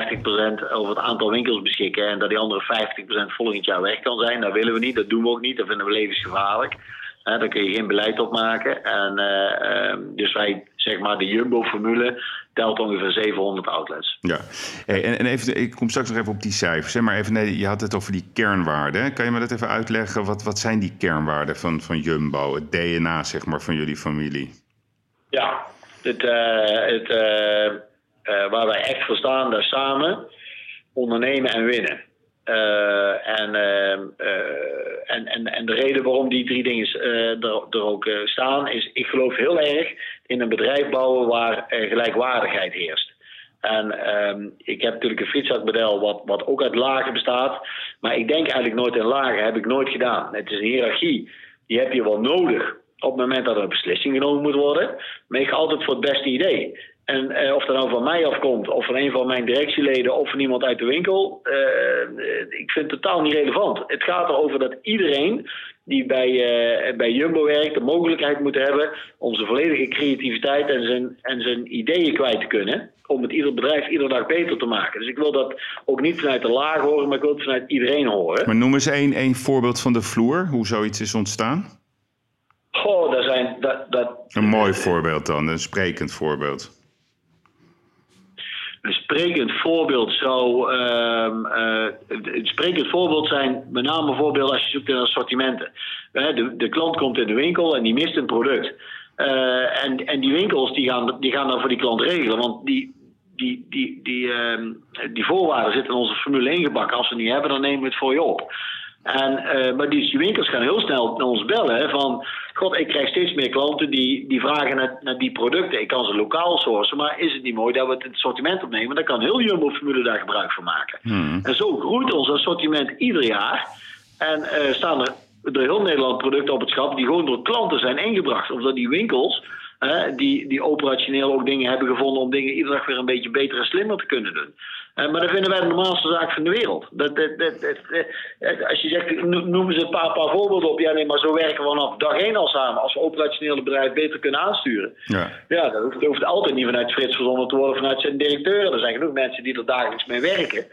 50% over het aantal winkels beschikken en dat die andere 50% volgend jaar weg kan zijn. Dat willen we niet, dat doen we ook niet, dat vinden we levensgevaarlijk. Hè, daar kun je geen beleid op maken. En, eh, ehm, dus wij, zeg maar, de Jumbo-formule telt ongeveer 700 outlets. Ja, hey, en, en even, ik kom straks nog even op die cijfers. Hè, maar even, nee, je had het over die kernwaarden. Kan je me dat even uitleggen? Wat, wat zijn die kernwaarden van, van Jumbo? Het DNA, zeg maar, van jullie familie? Ja, het, eh, het, eh, waar wij echt voor staan, daar samen ondernemen en winnen. Eh, en, eh, eh, en, en, en de reden waarom die drie dingen eh, er, ook staan, is ik geloof heel erg in een bedrijf bouwen waar gelijkwaardigheid heerst. En ehm, ik heb natuurlijk een frietzakmodel wat, wat ook uit lagen bestaat. Maar ik denk eigenlijk nooit in lagen, heb ik nooit gedaan. Het is een hiërarchie, die heb je wel nodig op het moment dat er een beslissing genomen moet worden. Maar ik ga altijd voor het beste idee. En eh, of dat nou van mij afkomt, of van een van mijn directieleden, of van iemand uit de winkel, eh, ik vind het totaal niet relevant. Het gaat erover dat iedereen die bij, eh, bij Jumbo werkt, de mogelijkheid moet hebben om zijn volledige creativiteit en zijn, en zijn ideeën kwijt te kunnen. Om het ieder bedrijf iedere dag beter te maken. Dus ik wil dat ook niet vanuit de laag horen, maar ik wil het vanuit iedereen horen. Maar noem eens één, één voorbeeld van de vloer, hoe zoiets is ontstaan. Oh, dat zijn... Dat, dat, een mooi voorbeeld dan, een sprekend voorbeeld. Een sprekend voorbeeld zou. Uh, een sprekend voorbeeld zijn met name bijvoorbeeld als je zoekt naar assortimenten. De, de klant komt in de winkel en die mist een product. Uh, en, en die winkels die gaan, die gaan dan voor die klant regelen. Want die, die, die, die, uh, die voorwaarden zitten in onze formule ingebakken. Als we het niet hebben, dan nemen we het voor je op. En, uh, maar die, winkels gaan heel snel naar ons bellen. van, god, ik krijg steeds meer klanten die, die vragen naar, naar, die producten. Ik kan ze lokaal sourcen, maar is het niet mooi dat we het, assortiment opnemen? Dan kan heel Jumbo-formule daar gebruik van maken. Hmm. En zo groeit ons assortiment ieder jaar. En uh, staan er door heel Nederland producten op het schap die gewoon door klanten zijn ingebracht. Of dat die winkels die, die operationeel ook dingen hebben gevonden om dingen iedere dag weer een beetje beter en slimmer te kunnen doen. Uh, maar dat vinden wij de normaalste zaak van de wereld. Dat, dat, dat, eh, als je zegt, noemen ze een paar, paar voorbeelden op. Ja, nee, maar zo werken we vanaf dag één al samen. Als we operationele bedrijf beter kunnen aansturen. Ja, ja dat, hoeft, dat hoeft altijd niet vanuit Frits verzonnen te worden, vanuit zijn directeur. Er zijn genoeg mensen die er dagelijks mee werken.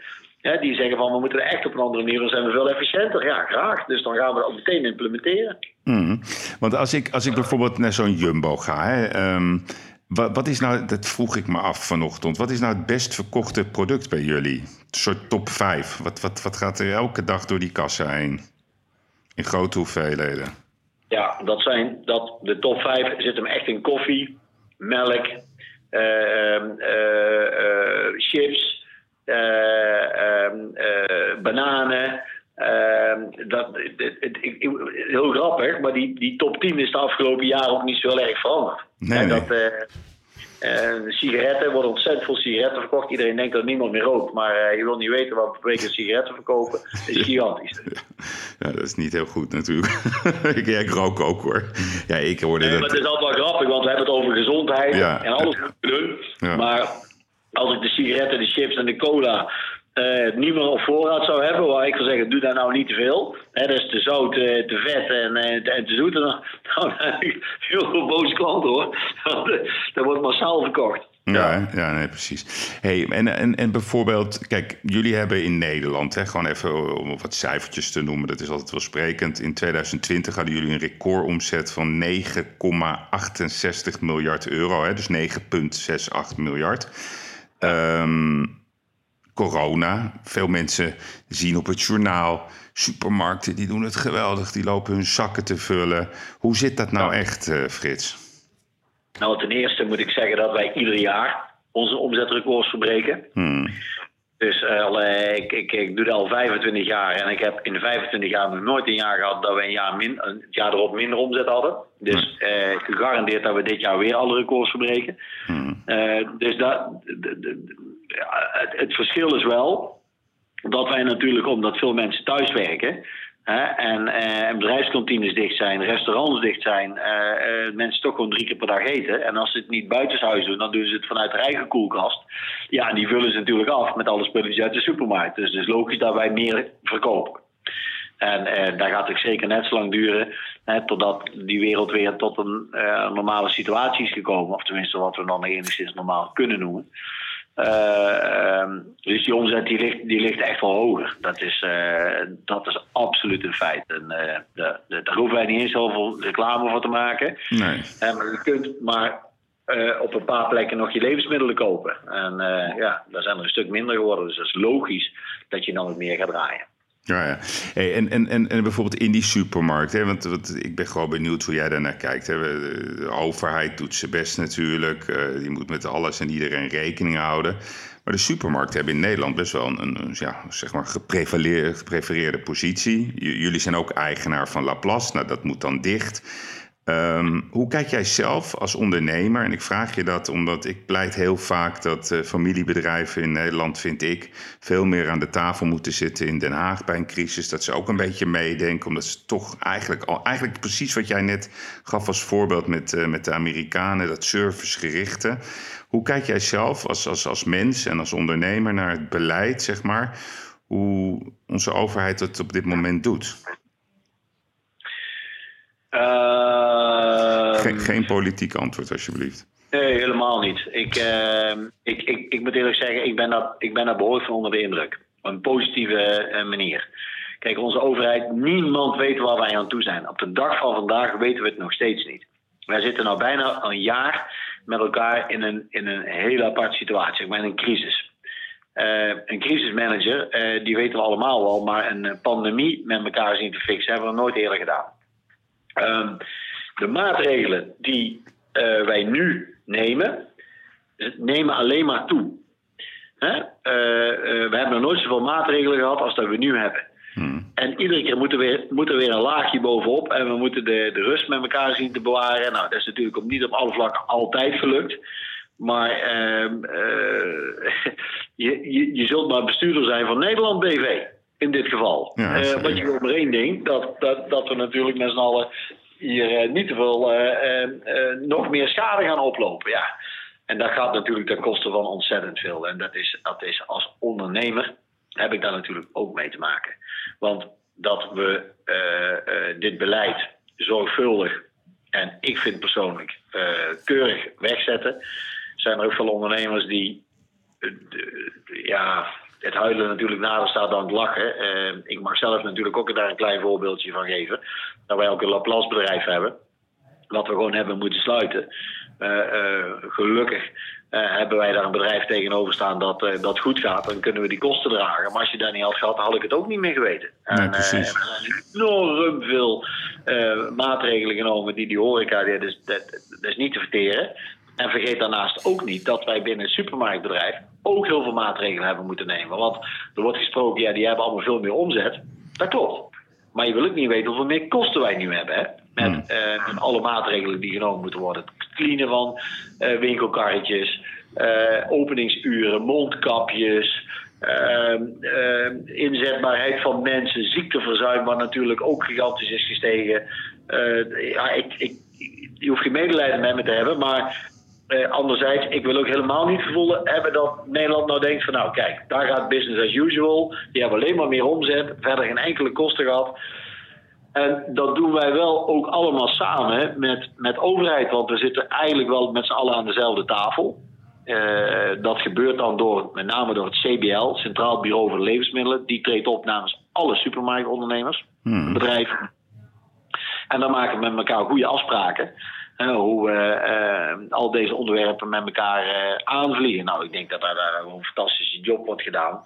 die zeggen van we moeten er echt op een andere manier, dan zijn we veel efficiënter. Ja, graag. Dus dan gaan we dat meteen implementeren. Mm. Want als ik, als ik bijvoorbeeld naar zo'n Jumbo ga, hè, ehm, wat, wat, is nou, dat vroeg ik me af vanochtend, wat is nou het best verkochte product bij jullie? Een soort top 5. Wat, wat, wat gaat er elke dag door die kassa heen? In grote hoeveelheden. Ja, dat zijn, dat, de top 5 zit hem echt in koffie, melk, uh, uh, chips, ehm, bananen. Ehm, dat, het, het, heel grappig, maar die, die top 10 is de afgelopen jaren ook niet zo heel erg veranderd. Nee, nee. Dat, uh, sigaretten, worden ontzettend veel sigaretten verkocht. Iedereen denkt dat niemand meer rookt. Maar uh, je wil niet weten wat we per sigaretten verkopen. Dat is gigantisch. Ja, dat is niet heel goed natuurlijk. ik, ja, ik rook ook hoor. Ja, ik hoorde nee, dat... Maar het is altijd wel grappig, want we hebben het over gezondheid en alles. Ja. Maar als ik de sigaretten, de chips en de cola uh, niet meer op voorraad zou hebben, waar ik zou zeggen, doe daar nou niet te veel. Hè, dat is te zout, eh, te vet en, eh, te zoet. En dan, heel veel boze klanten hoor. dat wordt massaal verkocht. Ja, ja, nee, precies. Hey, en, en, en bijvoorbeeld, kijk, jullie hebben in Nederland, hè, gewoon even om wat cijfertjes te noemen, dat is altijd wel sprekend. In 2020 hadden jullie een recordomzet van 9,68 miljard euro, hè, dus 9,68 miljard. Um, corona. Veel mensen zien op het journaal. Supermarkten die doen het geweldig, die lopen hun zakken te vullen. Hoe zit dat nou echt, uh, Frits? Nou, ten eerste moet ik zeggen dat wij ieder jaar onze omzetrecords verbreken. Hmm. Dus uh, ik, ik, ik, doe dat al 25 jaar en ik heb in de 25 jaar nog nooit een jaar gehad dat we een jaar, min, een jaar erop minder omzet hadden. Dus uh, gegarandeerd dat we dit jaar weer alle records verbreken. Hmm. dus dat, het, verschil is wel dat wij natuurlijk, omdat veel mensen thuis werken. Hè, en, eh, bedrijfskantines dicht zijn, restaurants dicht zijn, eh, eh, mensen toch gewoon drie keer per dag eten. En als ze het niet buitenshuis doen, dan doen ze het vanuit hun eigen koelkast. Ja, en die vullen ze natuurlijk af met alle spulletjes uit de supermarkt. Dus het is logisch dat wij meer verkopen. En eh, daar gaat het zeker net zo lang duren hè, totdat die wereld weer tot een normale situatie is gekomen. Of tenminste wat we dan enigszins normaal kunnen noemen. Uh, dus die omzet die ligt, die ligt echt wel hoger. Dat is, uh, dat is absoluut een feit. En, uh, de, de, daar hoeven wij niet eens zoveel reclame voor te maken. Nee. maar je kunt maar op een paar plekken nog je levensmiddelen kopen. En ja, daar zijn er een stuk minder geworden. Dus dat is logisch dat je dan ook meer gaat draaien. Ja, ja. En, en, en, en bijvoorbeeld in die supermarkt, hè, want, ik ben gewoon benieuwd hoe jij daarnaar kijkt. Hè. De overheid doet zijn best natuurlijk, uh, die moet met alles en iedereen rekening houden. Maar de supermarkten hebben in Nederland best wel een, een ja, zeg maar geprefereerde positie. jullie zijn ook eigenaar van Laplace, nou dat moet dan dicht. Um, hoe kijk jij zelf als ondernemer? En ik vraag je dat omdat ik pleit heel vaak dat uh, familiebedrijven in Nederland, vind ik, veel meer aan de tafel moeten zitten in Den Haag bij een crisis. Dat ze ook een beetje meedenken, omdat ze toch eigenlijk al, eigenlijk precies wat jij net gaf als voorbeeld met, uh, met de Amerikanen, dat servicegerichte. Hoe kijk jij zelf als, als, als mens en als ondernemer naar het beleid, zeg maar, hoe onze overheid het op dit moment doet? Uh, geen, geen politiek antwoord, alsjeblieft. Nee, helemaal niet. Ik, uh, ik, ik, ik moet eerlijk zeggen, ik ben daar, ik ben daar behoorlijk van onder de indruk. Op een positieve uh, manier. Kijk, onze overheid, niemand weet waar wij aan toe zijn. Op de dag van vandaag weten we het nog steeds niet. Wij zitten nou bijna een jaar met elkaar in een, in een hele aparte situatie, met een crisis. Uh, een crisismanager, uh, die weten we allemaal wel, maar een pandemie met elkaar zien te fixen hebben we nooit eerder gedaan. Uh, de maatregelen die uh, wij nu nemen, nemen alleen maar toe. Hè? we hebben nog nooit zoveel maatregelen gehad als dat we nu hebben. Hmm. En iedere keer moet er, weer, moet er weer een laagje bovenop. En we moeten de, de rust met elkaar zien te bewaren. Nou, dat is natuurlijk op, niet op alle vlakken altijd gelukt. Maar uh, uh, je, je, je zult maar bestuurder zijn van Nederland BV. In dit geval. Ja, uh, want je wil maar één ding. Dat, dat, dat we natuurlijk met z'n allen hier uh, niet te veel nog meer schade gaan oplopen. Ja. En dat gaat natuurlijk ten koste van ontzettend veel. En dat is, dat is als ondernemer heb ik daar natuurlijk ook mee te maken. Want dat we dit beleid zorgvuldig en ik vind persoonlijk keurig wegzetten, zijn er ook veel ondernemers die ja, het huilen natuurlijk nader staat dan het lachen. ik mag zelf natuurlijk ook daar een klein voorbeeldje van geven. Dat wij ook een Laplace bedrijf hebben. Wat we gewoon hebben moeten sluiten. gelukkig uh, hebben wij daar een bedrijf tegenover staan dat, dat goed gaat, dan kunnen we die kosten dragen. Maar als je daar niet had gehad, had ik het ook niet meer geweten. Nee, en, precies. Er zijn enorm veel maatregelen genomen die die horeca, dat is, dat, dat is niet te verteren. En vergeet daarnaast ook niet dat wij binnen het supermarktbedrijf ook heel veel maatregelen hebben moeten nemen. Want er wordt gesproken, ja, die hebben allemaal veel meer omzet. Dat klopt. Maar je wil ook niet weten hoeveel meer kosten wij nu hebben. Hè? Met, uh, met alle maatregelen die genomen moeten worden. Het cleanen van uh, winkelkarretjes, uh, openingsuren, mondkapjes. Ehm, ehm, inzetbaarheid van mensen, ziekteverzuim, wat natuurlijk ook gigantisch is gestegen. ja, ik, ik, je hoeft geen medelijden met me te hebben, maar uh, anderzijds, ik wil ook helemaal niet gevoel hebben dat Nederland nou denkt van nou kijk, daar gaat business as usual. Die hebben alleen maar meer omzet, verder geen enkele kosten gehad. En dat doen wij wel ook allemaal samen met, met overheid, want we zitten eigenlijk wel met z'n allen aan dezelfde tafel. Uh, dat gebeurt dan door, met name door het CBL, Centraal Bureau voor Levensmiddelen. Die treedt op namens alle supermarktondernemers, hmm. bedrijven. En dan maken we met elkaar goede afspraken. Hoe uh, al deze onderwerpen met elkaar aanvliegen. Nou, ik denk dat daar, een fantastische job wordt gedaan.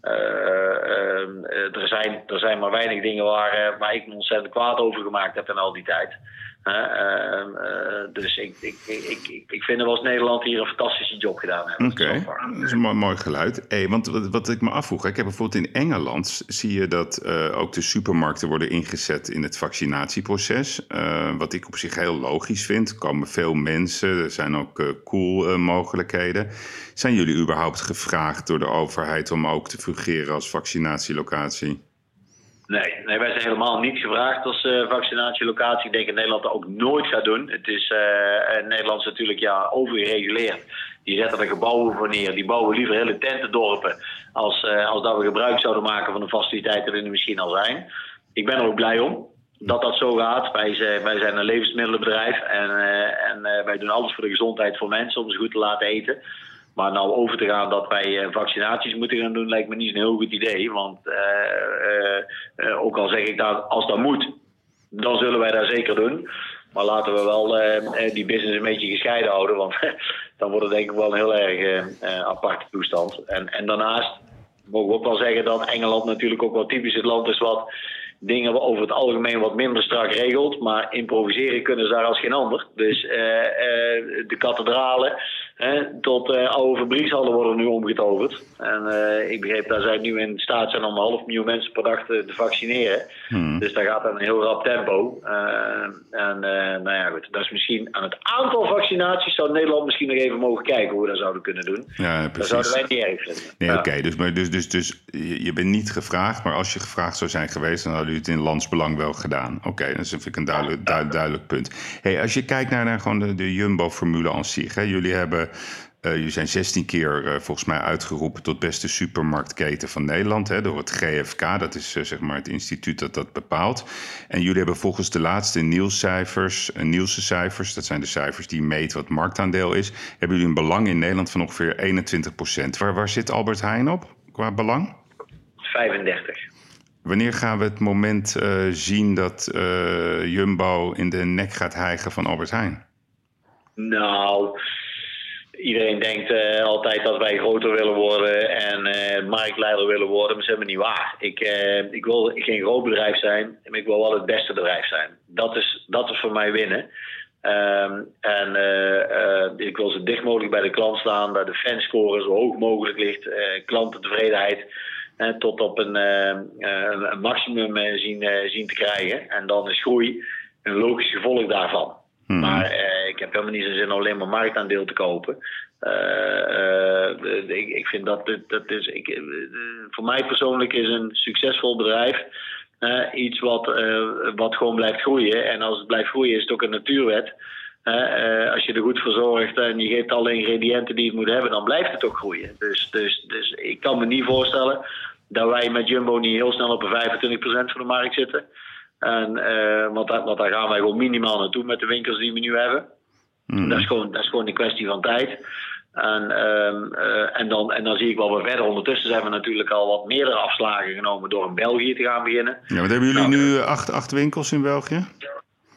er, zijn, er zijn maar weinig dingen waar, waar ik me ontzettend kwaad over gemaakt heb in al die tijd. Uh, uh, dus ik, ik, ik, ik, vind dat we als Nederland hier een fantastische job gedaan hebben. Oké, dat is een mooi, mooi geluid. Hey, want wat, wat, ik me afvroeg, ik heb bijvoorbeeld in Engeland zie je dat uh, ook de supermarkten worden ingezet in het vaccinatieproces. wat ik op zich heel logisch vind. Er komen veel mensen, er zijn ook cool mogelijkheden. Zijn jullie überhaupt gevraagd door de overheid om ook te fungeren als vaccinatielocatie? Nee, wij zijn helemaal niet gevraagd als uh, vaccinatielocatie. Ik denk dat Nederland dat ook nooit gaat doen. Het is uh, Nederland is natuurlijk ja, overgereguleerd. Die zetten er gebouwen voor neer. Die bouwen liever hele tentendorpen als, als dat we gebruik zouden maken van de faciliteiten die er misschien al zijn. Ik ben er ook blij om dat dat zo gaat. Wij zijn, wij zijn een levensmiddelenbedrijf en, en wij doen alles voor de gezondheid van mensen om ze goed te laten eten. Maar nou over te gaan dat wij eh, vaccinaties moeten gaan doen, lijkt me niet een heel goed idee. Want uh, uh, ook al zeg ik dat als dat moet, dan zullen wij dat zeker doen. Maar laten we wel die business een beetje gescheiden houden. Want dan wordt het denk ik wel een heel erg aparte toestand. En, en daarnaast mogen we ook wel zeggen dat Engeland natuurlijk ook wel typisch het land is wat dingen over het algemeen wat minder strak regelt. Maar improviseren kunnen ze daar als geen ander. Dus de kathedralen tot uh, oude fabriekshallen worden nu omgetoverd. En ik begreep dat zij nu in staat zijn om een half miljoen mensen per dag te, te vaccineren. Hmm. Dus daar gaat een heel rap tempo. en nou ja, goed. Dat is misschien aan het aantal vaccinaties zou Nederland misschien nog even mogen kijken hoe we dat zouden kunnen doen. Ja, precies. Dat zouden wij niet erg vinden. Nee, ja. oké. Dus, dus, dus, dus je bent niet gevraagd, maar als je gevraagd zou zijn geweest, dan hadden het in landsbelang wel gedaan. Oké, okay, dat vind ik een duidelijk, duidelijk punt. Hey, als je kijkt naar, naar gewoon de, de Jumbo-formule aan zich. Hè, jullie hebben uh, jullie zijn 16 keer uh, volgens mij uitgeroepen tot beste supermarktketen van Nederland hè, door het GFK. Dat is uh, zeg maar het instituut dat dat bepaalt. En jullie hebben volgens de laatste Nielsen-cijfers, Nielsen-cijfers, dat zijn de cijfers die meten wat marktaandeel is, hebben jullie een belang in Nederland van ongeveer 21 procent. Waar, waar zit Albert Heijn op qua belang? 35. Wanneer gaan we het moment uh, zien dat uh, Jumbo in de nek gaat hijgen van Albert Heijn? Nou, iedereen denkt uh, altijd dat wij groter willen worden en marktleider willen worden, maar is helemaal niet waar. Ik, ik wil geen groot bedrijf zijn, maar ik wil wel het beste bedrijf zijn. Dat is, dat is voor mij winnen. Um, en ik wil zo dicht mogelijk bij de klant staan, dat de fanscore zo hoog mogelijk ligt, uh, klantentevredenheid tot op een, een maximum zien, zien te krijgen. En dan is groei een logisch gevolg daarvan. Hmm. Maar ik heb helemaal niet zo'n zin om alleen maar marktaandeel te kopen. Ik, ik, vind dat, dat is, ik, voor mij persoonlijk is een succesvol bedrijf iets wat, wat gewoon blijft groeien. En als het blijft groeien is het ook een natuurwet. Als je er goed voor zorgt en je geeft alle ingrediënten die het moet hebben, dan blijft het ook groeien. Dus, dus, dus ik kan me niet voorstellen dat wij met Jumbo niet heel snel op een 25% van de markt zitten. En, uh, want, dat, want daar gaan wij gewoon minimaal naartoe met de winkels die we nu hebben. Mm. Dat, is gewoon, dat is gewoon een kwestie van tijd. En, um, uh, en, dan, en dan zie ik wel weer verder. Ondertussen zijn we natuurlijk al wat meerdere afslagen genomen door in België te gaan beginnen. Ja, wat hebben jullie nou, nu acht, acht winkels in België?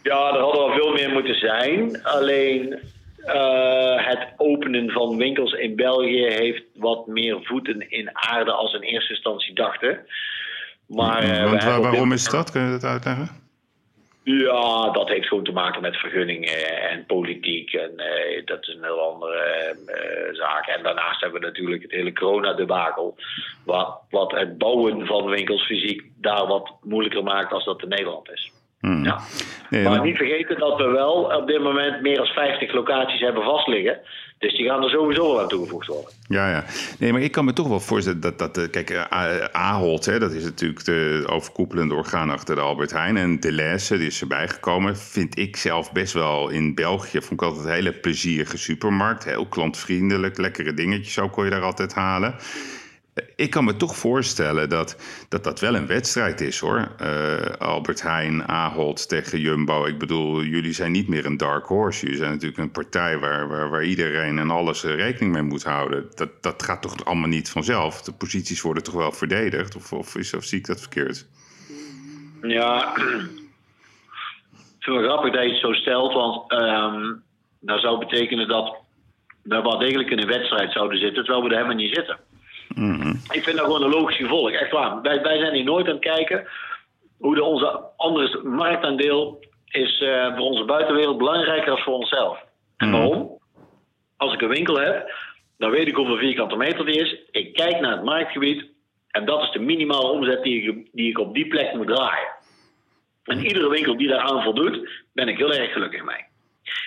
Ja, er hadden wel veel meer moeten zijn. Alleen uh, het openen van winkels in België heeft wat meer voeten in aarde als in eerste instantie dachten. Maar, Want waar, waarom is dat? Kun je dat uitleggen? Ja, dat heeft gewoon te maken met vergunningen en politiek. En uh, dat is een heel andere uh, zaak. En daarnaast hebben we natuurlijk het hele corona-debakel. Wat, wat het bouwen van winkels fysiek daar wat moeilijker maakt als dat in Nederland is. Hmm. Ja. maar niet vergeten dat we wel op dit moment meer dan 50 locaties hebben vastliggen. Dus die gaan er sowieso wel aan toegevoegd worden. Ja, ja. Nee, maar ik kan me toch wel voorstellen dat, dat eh, kijk, eh, Ahold, hè, dat is natuurlijk de overkoepelende orgaan achter de Albert Heijn. En Deleuze, die is erbij gekomen, vind ik zelf best wel in België. Vond ik altijd een hele plezierige supermarkt. Heel klantvriendelijk, lekkere dingetjes, zo kon je daar altijd halen ik kan me toch voorstellen dat dat, dat wel een wedstrijd is hoor. Uh, Albert Heijn, Ahold tegen Jumbo. Ik bedoel, jullie zijn niet meer een dark horse. Jullie zijn natuurlijk een partij waar, waar, waar iedereen en alles rekening mee moet houden. Dat, dat gaat toch allemaal niet vanzelf? De posities worden toch wel verdedigd? Of, of, is, of zie ik dat verkeerd? Ja, wel grappig dat je het zo stelt. Want dat zou betekenen dat we wel degelijk in een wedstrijd zouden zitten. Terwijl we er helemaal niet zitten. Mhm. Ik vind dat gewoon een logisch gevolg. Echt waar. Wij, wij zijn hier nooit aan het kijken hoe de, onze andere marktaandeel is uh, voor onze buitenwereld belangrijker dan voor onszelf. En mhm. waarom? Als ik een winkel heb, dan weet ik hoeveel vierkante meter die is. Ik kijk naar het marktgebied en dat is de minimale omzet die ik, die ik op die plek moet draaien. En iedere winkel die daaraan voldoet, ben ik heel erg gelukkig mee.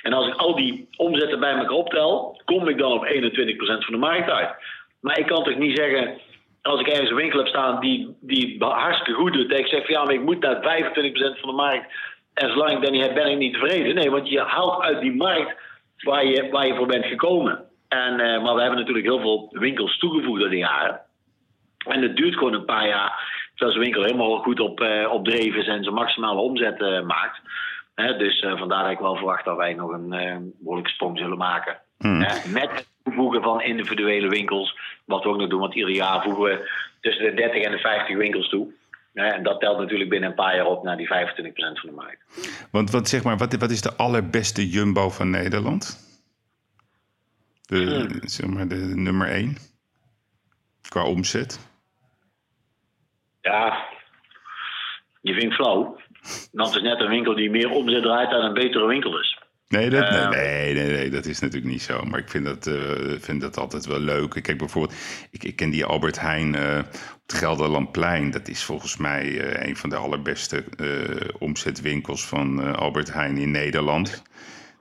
En als ik al die omzetten bij elkaar optel, kom ik dan op 21% van de markt uit. Maar ik kan toch niet zeggen, als ik ergens een winkel heb staan die, die hartstikke goed doet, dat ik zeg van ja, maar ik moet naar 25% van de markt. En zolang ik niet heb, ben ik niet tevreden. Nee, want je haalt uit die markt waar je, waar je voor bent gekomen. En, uh, maar we hebben natuurlijk heel veel winkels toegevoegd door de jaren. En het duurt gewoon een paar jaar. Terwijl zo'n winkel helemaal goed op, uh, is en zijn maximale omzet uh, maakt. dus vandaar dat ik wel verwacht dat wij nog een behoorlijke sprong zullen maken. Hmm. met het toevoegen van individuele winkels. Wat we ook nog doen, want ieder jaar voegen we tussen de 30 en de 50 winkels toe. en dat telt natuurlijk binnen een paar jaar op naar die 25% van de markt. Want wat, zeg maar, wat, wat is de allerbeste jumbo van Nederland? De, hmm. zeg maar, de nummer 1 qua omzet? Ja, je vindt flauw. Dat is net een winkel die meer omzet draait dan een betere winkel is. Nee dat, ehm. nee, nee, nee, dat is natuurlijk niet zo. Maar ik vind dat, uh, vind dat altijd wel leuk. Kijk, bijvoorbeeld, ik, ik ken die Albert Heijn uh, op het Gelderlandplein. Dat is volgens mij uh, een van de allerbeste omzetwinkels van Albert Heijn in Nederland.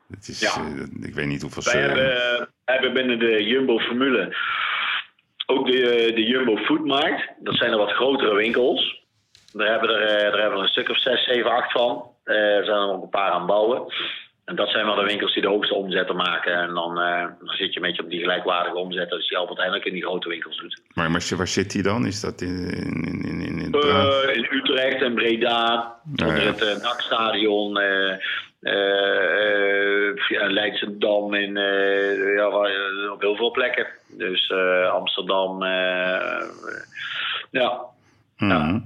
Dat is, ja. ik weet niet hoeveel... Wij hebben, hebben binnen de Jumbo-formule ook de, de Jumbo Foodmarkt. Dat zijn er wat grotere winkels. Daar hebben, er, daar hebben we een stuk of zes, zeven, acht van. Er zijn er nog een paar aan bouwen. En dat zijn wel de winkels die de hoogste omzetten maken. En dan, uh, dan zit je een beetje op die gelijkwaardige omzet als die Albert uiteindelijk in die grote winkels doet. Maar, maar waar zit die dan? Is dat in, in, in, in, in, uh, in Utrecht en Breda, onder het uh, NAC-stadion, Leidsendam, in, ja, op heel veel plekken. Dus Amsterdam, ja. Mhm.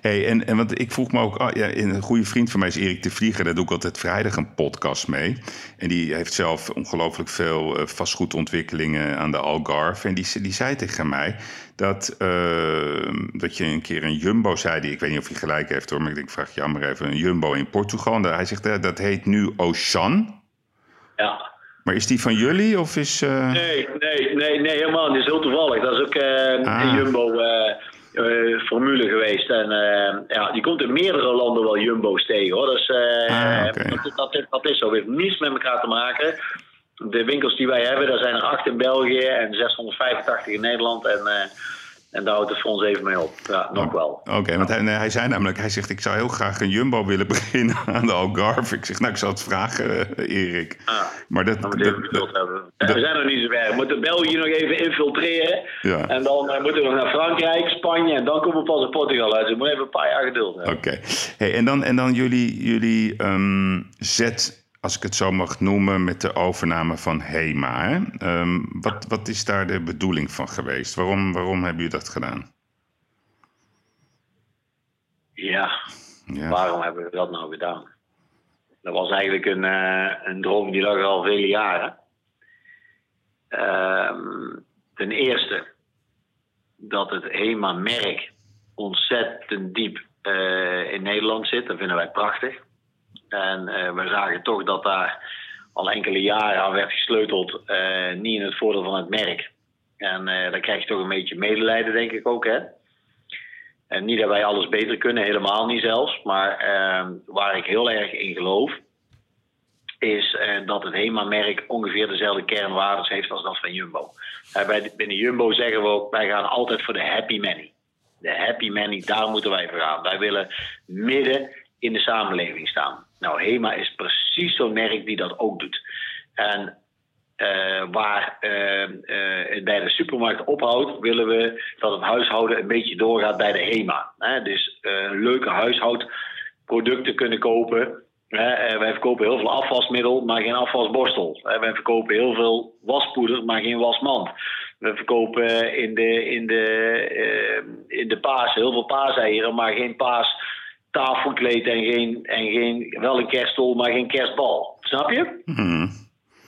Hey, en, en want ik vroeg me ook, oh, ja, een goede vriend van mij is Erik de Vlieger, daar doe ik altijd vrijdag een podcast mee. En die heeft zelf ongelooflijk veel uh, vastgoedontwikkelingen aan de Algarve. En die, die zei tegen mij dat, uh, dat je een keer een Jumbo zei, die, ik weet niet of hij gelijk heeft hoor, maar ik denk, vraag je maar even, een Jumbo in Portugal. En hij zegt, uh, dat heet nu Ocean. Ja. Maar is die van jullie of is... Nee, nee, nee, nee, helemaal niet. Dat is heel toevallig. Dat is ook ah. een Jumbo uh, formule geweest. En uh, ja, die komt in meerdere landen wel jumbo's tegen hoor. Dus, uh, ah, dat, dat, dat, is zo. Het heeft niets met elkaar te maken. De winkels die wij hebben, daar zijn er acht in België en 685 in Nederland. En en daar houdt het voor ons even mee op. Ja, nog wel. Oké, want hij, hij, zei namelijk, hij zegt, ik zou heel graag een Jumbo willen beginnen aan de Algarve. Ik zeg, nou, ik zal het vragen, Erik. Ah, maar dat... dat, dat, hebben. we zijn nog niet zo ver. We moeten België nog even infiltreren. Ja. En dan uh, moeten we naar Frankrijk, Spanje en dan komen we pas in Portugal uit. Dus we moeten even een paar jaar geduld hebben. Oké. Hey, en, dan, en dan jullie, jullie um, zet als ik het zo mag noemen, met de overname van HEMA. Um, wat, wat is daar de bedoeling van geweest? Waarom, waarom hebben jullie dat gedaan? Ja, ja, waarom hebben we dat nou gedaan? Dat was eigenlijk een, uh, een droom die lag al vele jaren. Uh, ten eerste dat het HEMA-merk ontzettend diep uh, in Nederland zit. Dat vinden wij prachtig. En uh, we zagen toch dat daar al enkele jaren aan werd gesleuteld, uh, niet in het voordeel van het merk. En uh, dan krijg je toch een beetje medelijden, denk ik ook. Hè? En niet dat wij alles beter kunnen, helemaal niet zelfs. Maar ehm, waar ik heel erg in geloof, is dat het HEMA-merk ongeveer dezelfde kernwaardes heeft als dat van Jumbo. bij, binnen Jumbo zeggen we ook, wij gaan altijd voor de happy money. De happy money, daar moeten wij voor gaan. Wij willen midden in de samenleving staan. Nou, HEMA is precies zo'n merk die dat ook doet. En uh, waar uh, bij de supermarkt ophoudt, willen we dat het huishouden een beetje doorgaat bij de HEMA. Hè? Dus leuke huishoudproducten kunnen kopen. wij verkopen heel veel afwasmiddel, maar geen afwasborstel. wij verkopen heel veel waspoeder, maar geen wasmand. We verkopen in de, in de, in de paas heel veel paaseieren, maar geen paas tafelkleed en geen, en geen, wel een kerststol, maar geen kerstbal. Snap je? Mhm.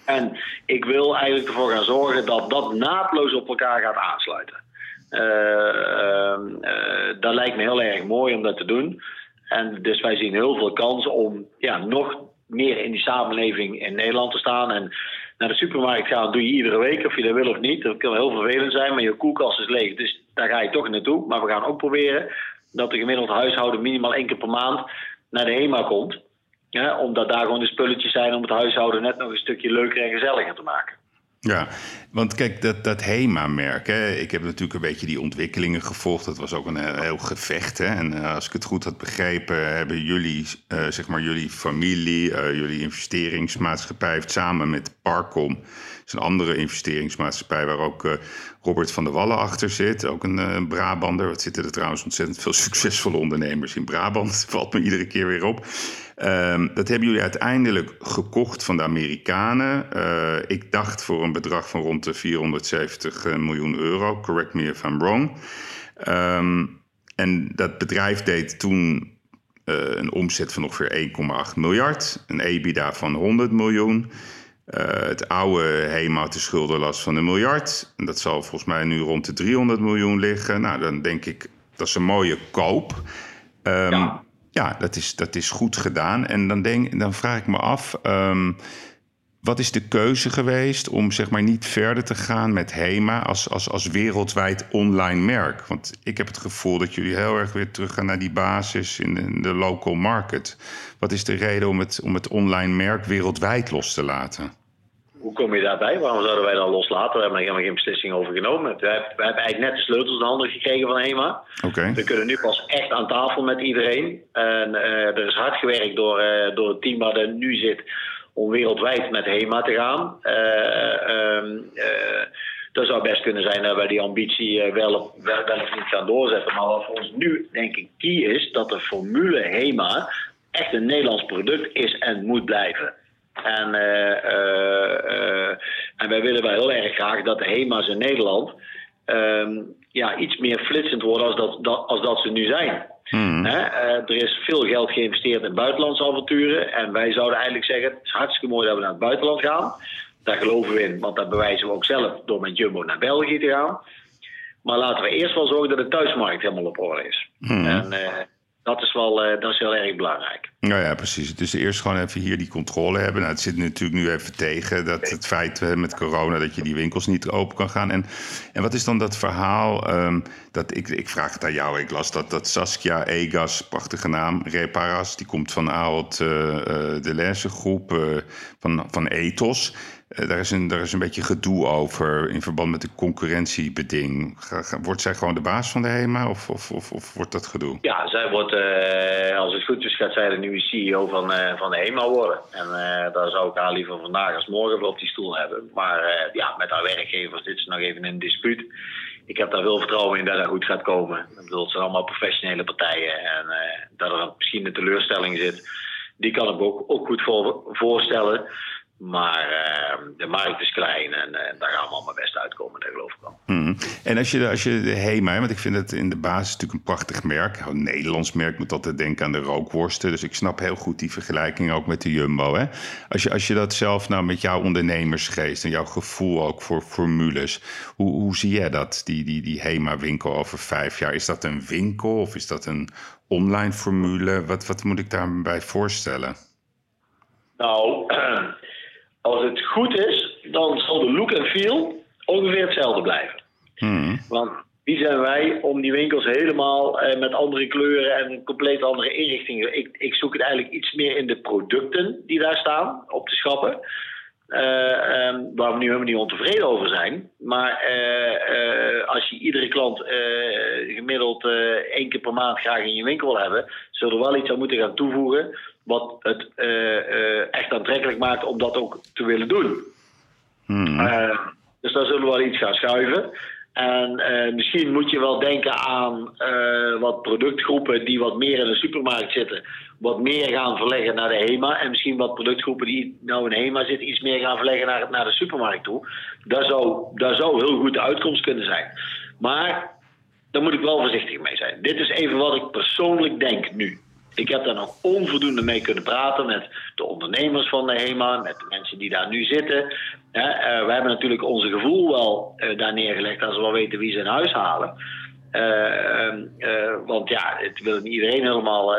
En ik wil eigenlijk ervoor gaan zorgen dat dat naadloos op elkaar gaat aansluiten. Uh, dat lijkt me heel erg mooi om dat te doen. En dus wij zien heel veel kansen om ja, nog meer in die samenleving in Nederland te staan. En naar de supermarkt gaan doe je iedere week, of je dat wil of niet. Dat kan heel vervelend zijn, maar je koelkast is leeg. Dus daar ga je toch naartoe. Maar we gaan ook proberen dat de gemiddeld huishouden minimaal één keer per maand naar de HEMA komt. Ja, omdat daar gewoon de spulletjes zijn om het huishouden net nog een stukje leuker en gezelliger te maken. Ja, want kijk, dat, dat HEMA-merk, ik heb natuurlijk een beetje die ontwikkelingen gevolgd. Dat was ook een heel, gevecht. Hè? En uh, als ik het goed had begrepen, hebben jullie, uh, zeg maar, jullie familie, uh, jullie investeringsmaatschappij heeft samen met Parcom is een andere investeringsmaatschappij waar ook uh, Robert van der Wallen achter zit. Ook een uh, Brabander. Wat zitten er trouwens ontzettend veel succesvolle ondernemers in Brabant. Valt me iedere keer weer op. Um, dat hebben jullie uiteindelijk gekocht van de Amerikanen. Uh, ik dacht voor een bedrag van rond de 470 miljoen euro. Correct me if I'm wrong. Um, en dat bedrijf deed toen een omzet van ongeveer 1,8 miljard. Een EBITDA van 100 miljoen. Uh, het oude HEMA had de schuldenlast van een miljard. En dat zal volgens mij nu rond de 300 miljoen liggen. Nou, dan denk ik, dat is een mooie koop. Um, ja. ja, dat, is, dat is goed gedaan. En dan, denk, dan vraag ik me af, um, wat is de keuze geweest om zeg maar niet verder te gaan met HEMA als, als, als wereldwijd online merk? Want ik heb het gevoel dat jullie heel erg weer teruggaan naar die basis in de, in de local market. Wat is de reden om het, om het online merk wereldwijd los te laten? Hoe kom je daarbij? Waarom zouden wij dan loslaten? We hebben er helemaal geen beslissing over genomen. We hebben, we hebben eigenlijk net de sleutels in de handen gekregen van HEMA. Okay. We kunnen nu pas echt aan tafel met iedereen. En uh, er is hard gewerkt door, uh, door het team wat er nu zit om wereldwijd met HEMA te gaan. Uh, dat zou best kunnen zijn dat wij die ambitie wel, wel, wel of niet gaan doorzetten. Maar wat voor ons nu, denk ik, key is, dat de formule HEMA echt een Nederlands product is en moet blijven. En, en wij willen wel heel erg graag dat de HEMA's in Nederland ehm, ja, iets meer flitsend worden als dat, als dat ze nu zijn. Hmm. Hè? Eh, er is veel geld geïnvesteerd in buitenlandse avonturen. En wij zouden eigenlijk zeggen: het is hartstikke mooi dat we naar het buitenland gaan. Daar geloven we in, want dat bewijzen we ook zelf door met Jumbo naar België te gaan. Maar laten we eerst wel zorgen dat de thuismarkt helemaal op orde is. Hmm. En eh, dat, is wel, eh, dat is heel erg belangrijk. Nou ja, precies. Dus eerst gewoon even hier die controle hebben. Nou, het zit natuurlijk nu even tegen dat het feit eh, met corona dat je die winkels niet open kan gaan. En, en wat is dan dat verhaal? ehm, dat ik, ik vraag het aan jou. Ik las dat, dat Saskia Egas, prachtige naam, Reparas, die komt van Ahold eh, de Lesse groep van, van Ethos. Eh, daar, is een, daar is een beetje gedoe over in verband met de concurrentiebeding. Wordt zij gewoon de baas van de HEMA of, of, of, of wordt dat gedoe? Ja, zij wordt, eh, als het goed is, gaat zij de nieuwe CEO van, eh, van de HEMA worden. En daar zou ik haar liever vandaag als morgen op die stoel hebben. Maar ja, met haar werkgevers zit ze nog even in een dispuut. Ik heb daar veel vertrouwen in dat dat goed gaat komen. Ik bedoel, het zijn allemaal professionele partijen. En dat er misschien een teleurstelling zit, die kan ik ook, ook goed voor, voorstellen. Maar eh, de markt is klein en eh, daar gaan we allemaal best uitkomen, dat geloof ik wel. Hmm. En als je, de- als je de HEMA, want ik vind het in de basis natuurlijk een prachtig merk. Een Nederlands merk moet altijd denken aan de rookworsten. Dus ik snap heel goed die vergelijking ook met de Jumbo. Hè? Als, je, als je dat zelf nou met jouw ondernemersgeest en jouw gevoel ook voor formules. Hoe, hoe zie jij dat, die, die, die HEMA-winkel over vijf jaar? Is dat een winkel of is dat een online formule? Wat, wat moet ik daarbij voorstellen? Nou, als het goed is, dan zal de look en feel ongeveer hetzelfde blijven. Hmm. Want wie zijn wij om die winkels helemaal eh, met andere kleuren en een compleet andere inrichtingen. Ik, ik zoek het eigenlijk iets meer in de producten die daar staan op de schappen. eh, ehm, waar we nu helemaal niet ontevreden over zijn. Maar eh, eh, als je iedere klant gemiddeld één keer per maand graag in je winkel wil hebben, zullen we wel iets aan moeten gaan toevoegen. Wat het eh, eh, echt aantrekkelijk maakt om dat ook te willen doen. Hmm. Eh, dus daar zullen we wel iets gaan schuiven. En misschien moet je wel denken aan wat productgroepen die wat meer in de supermarkt zitten, wat meer gaan verleggen naar de HEMA. En misschien wat productgroepen die nou in HEMA zitten, iets meer gaan verleggen naar, naar de supermarkt toe. Daar zou, daar zou heel goed de uitkomst kunnen zijn. Maar daar moet ik wel voorzichtig mee zijn. Dit is even wat ik persoonlijk denk nu. Ik heb daar nog onvoldoende mee kunnen praten met de ondernemers van de HEMA, met de mensen die daar nu zitten. Eh, we hebben natuurlijk onze gevoel wel eh, daar neergelegd als we wel weten wie ze in huis halen. Eh, ehm, eh, want ja, het wil niet iedereen helemaal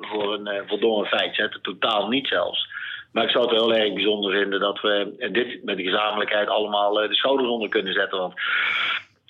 voor een voldongen feit zetten, totaal niet zelfs. Maar ik zou het heel erg bijzonder vinden dat we dit met de gezamenlijkheid allemaal de schouders onder kunnen zetten. Want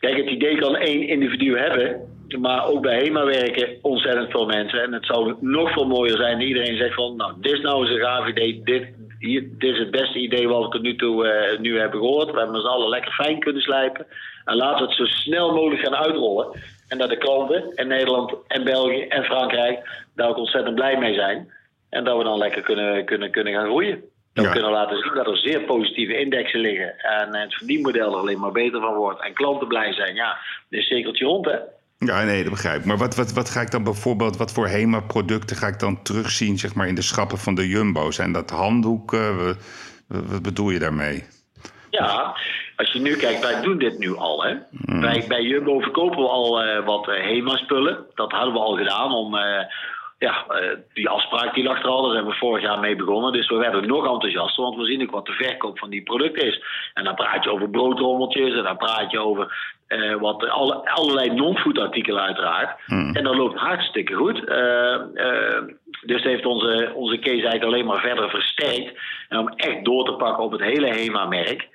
Kijk, het idee kan één individu hebben, maar ook bij HEMA werken ontzettend veel mensen. En het zou nog veel mooier zijn dat iedereen zegt van, nou, dit is nou eens een gaaf idee, dit, hier, dit is het beste idee wat we tot nu toe eh, nu hebben gehoord. We hebben ons allen lekker fijn kunnen slijpen. En laten we het zo snel mogelijk gaan uitrollen. En dat de klanten in Nederland en België en Frankrijk daar ook ontzettend blij mee zijn. En dat we dan lekker kunnen, kunnen, kunnen gaan groeien. Dat we kunnen laten zien dat er zeer positieve indexen liggen. En het verdienmodel er alleen maar beter van wordt. En klanten blij zijn. Ja, dit is cirkeltje rond, hè? Ja, nee, dat begrijp ik. Maar wat, wat, wat ga ik dan bijvoorbeeld, wat voor HEMA-producten ga ik dan terugzien, zeg maar, in de schappen van de Jumbo? Zijn dat handdoeken? Wat, wat bedoel je daarmee? Ja, als je nu kijkt, wij doen dit nu al. Hè? Wij, bij Jumbo verkopen we al eh, wat eh, HEMA-spullen. Dat hadden we al gedaan om... eh, ja, die afspraak die lag er al, daar zijn we vorig jaar mee begonnen. Dus we werden nog enthousiaster, want we zien ook wat de verkoop van die producten is. En dan praat je over broodrommeltjes en dan praat je over eh, wat, alle, allerlei non-food artikelen uiteraard. En dat loopt hartstikke goed. Eh, eh, dus heeft onze, onze Kees eigenlijk alleen maar verder versterkt. En om echt door te pakken op het hele HEMA-merk.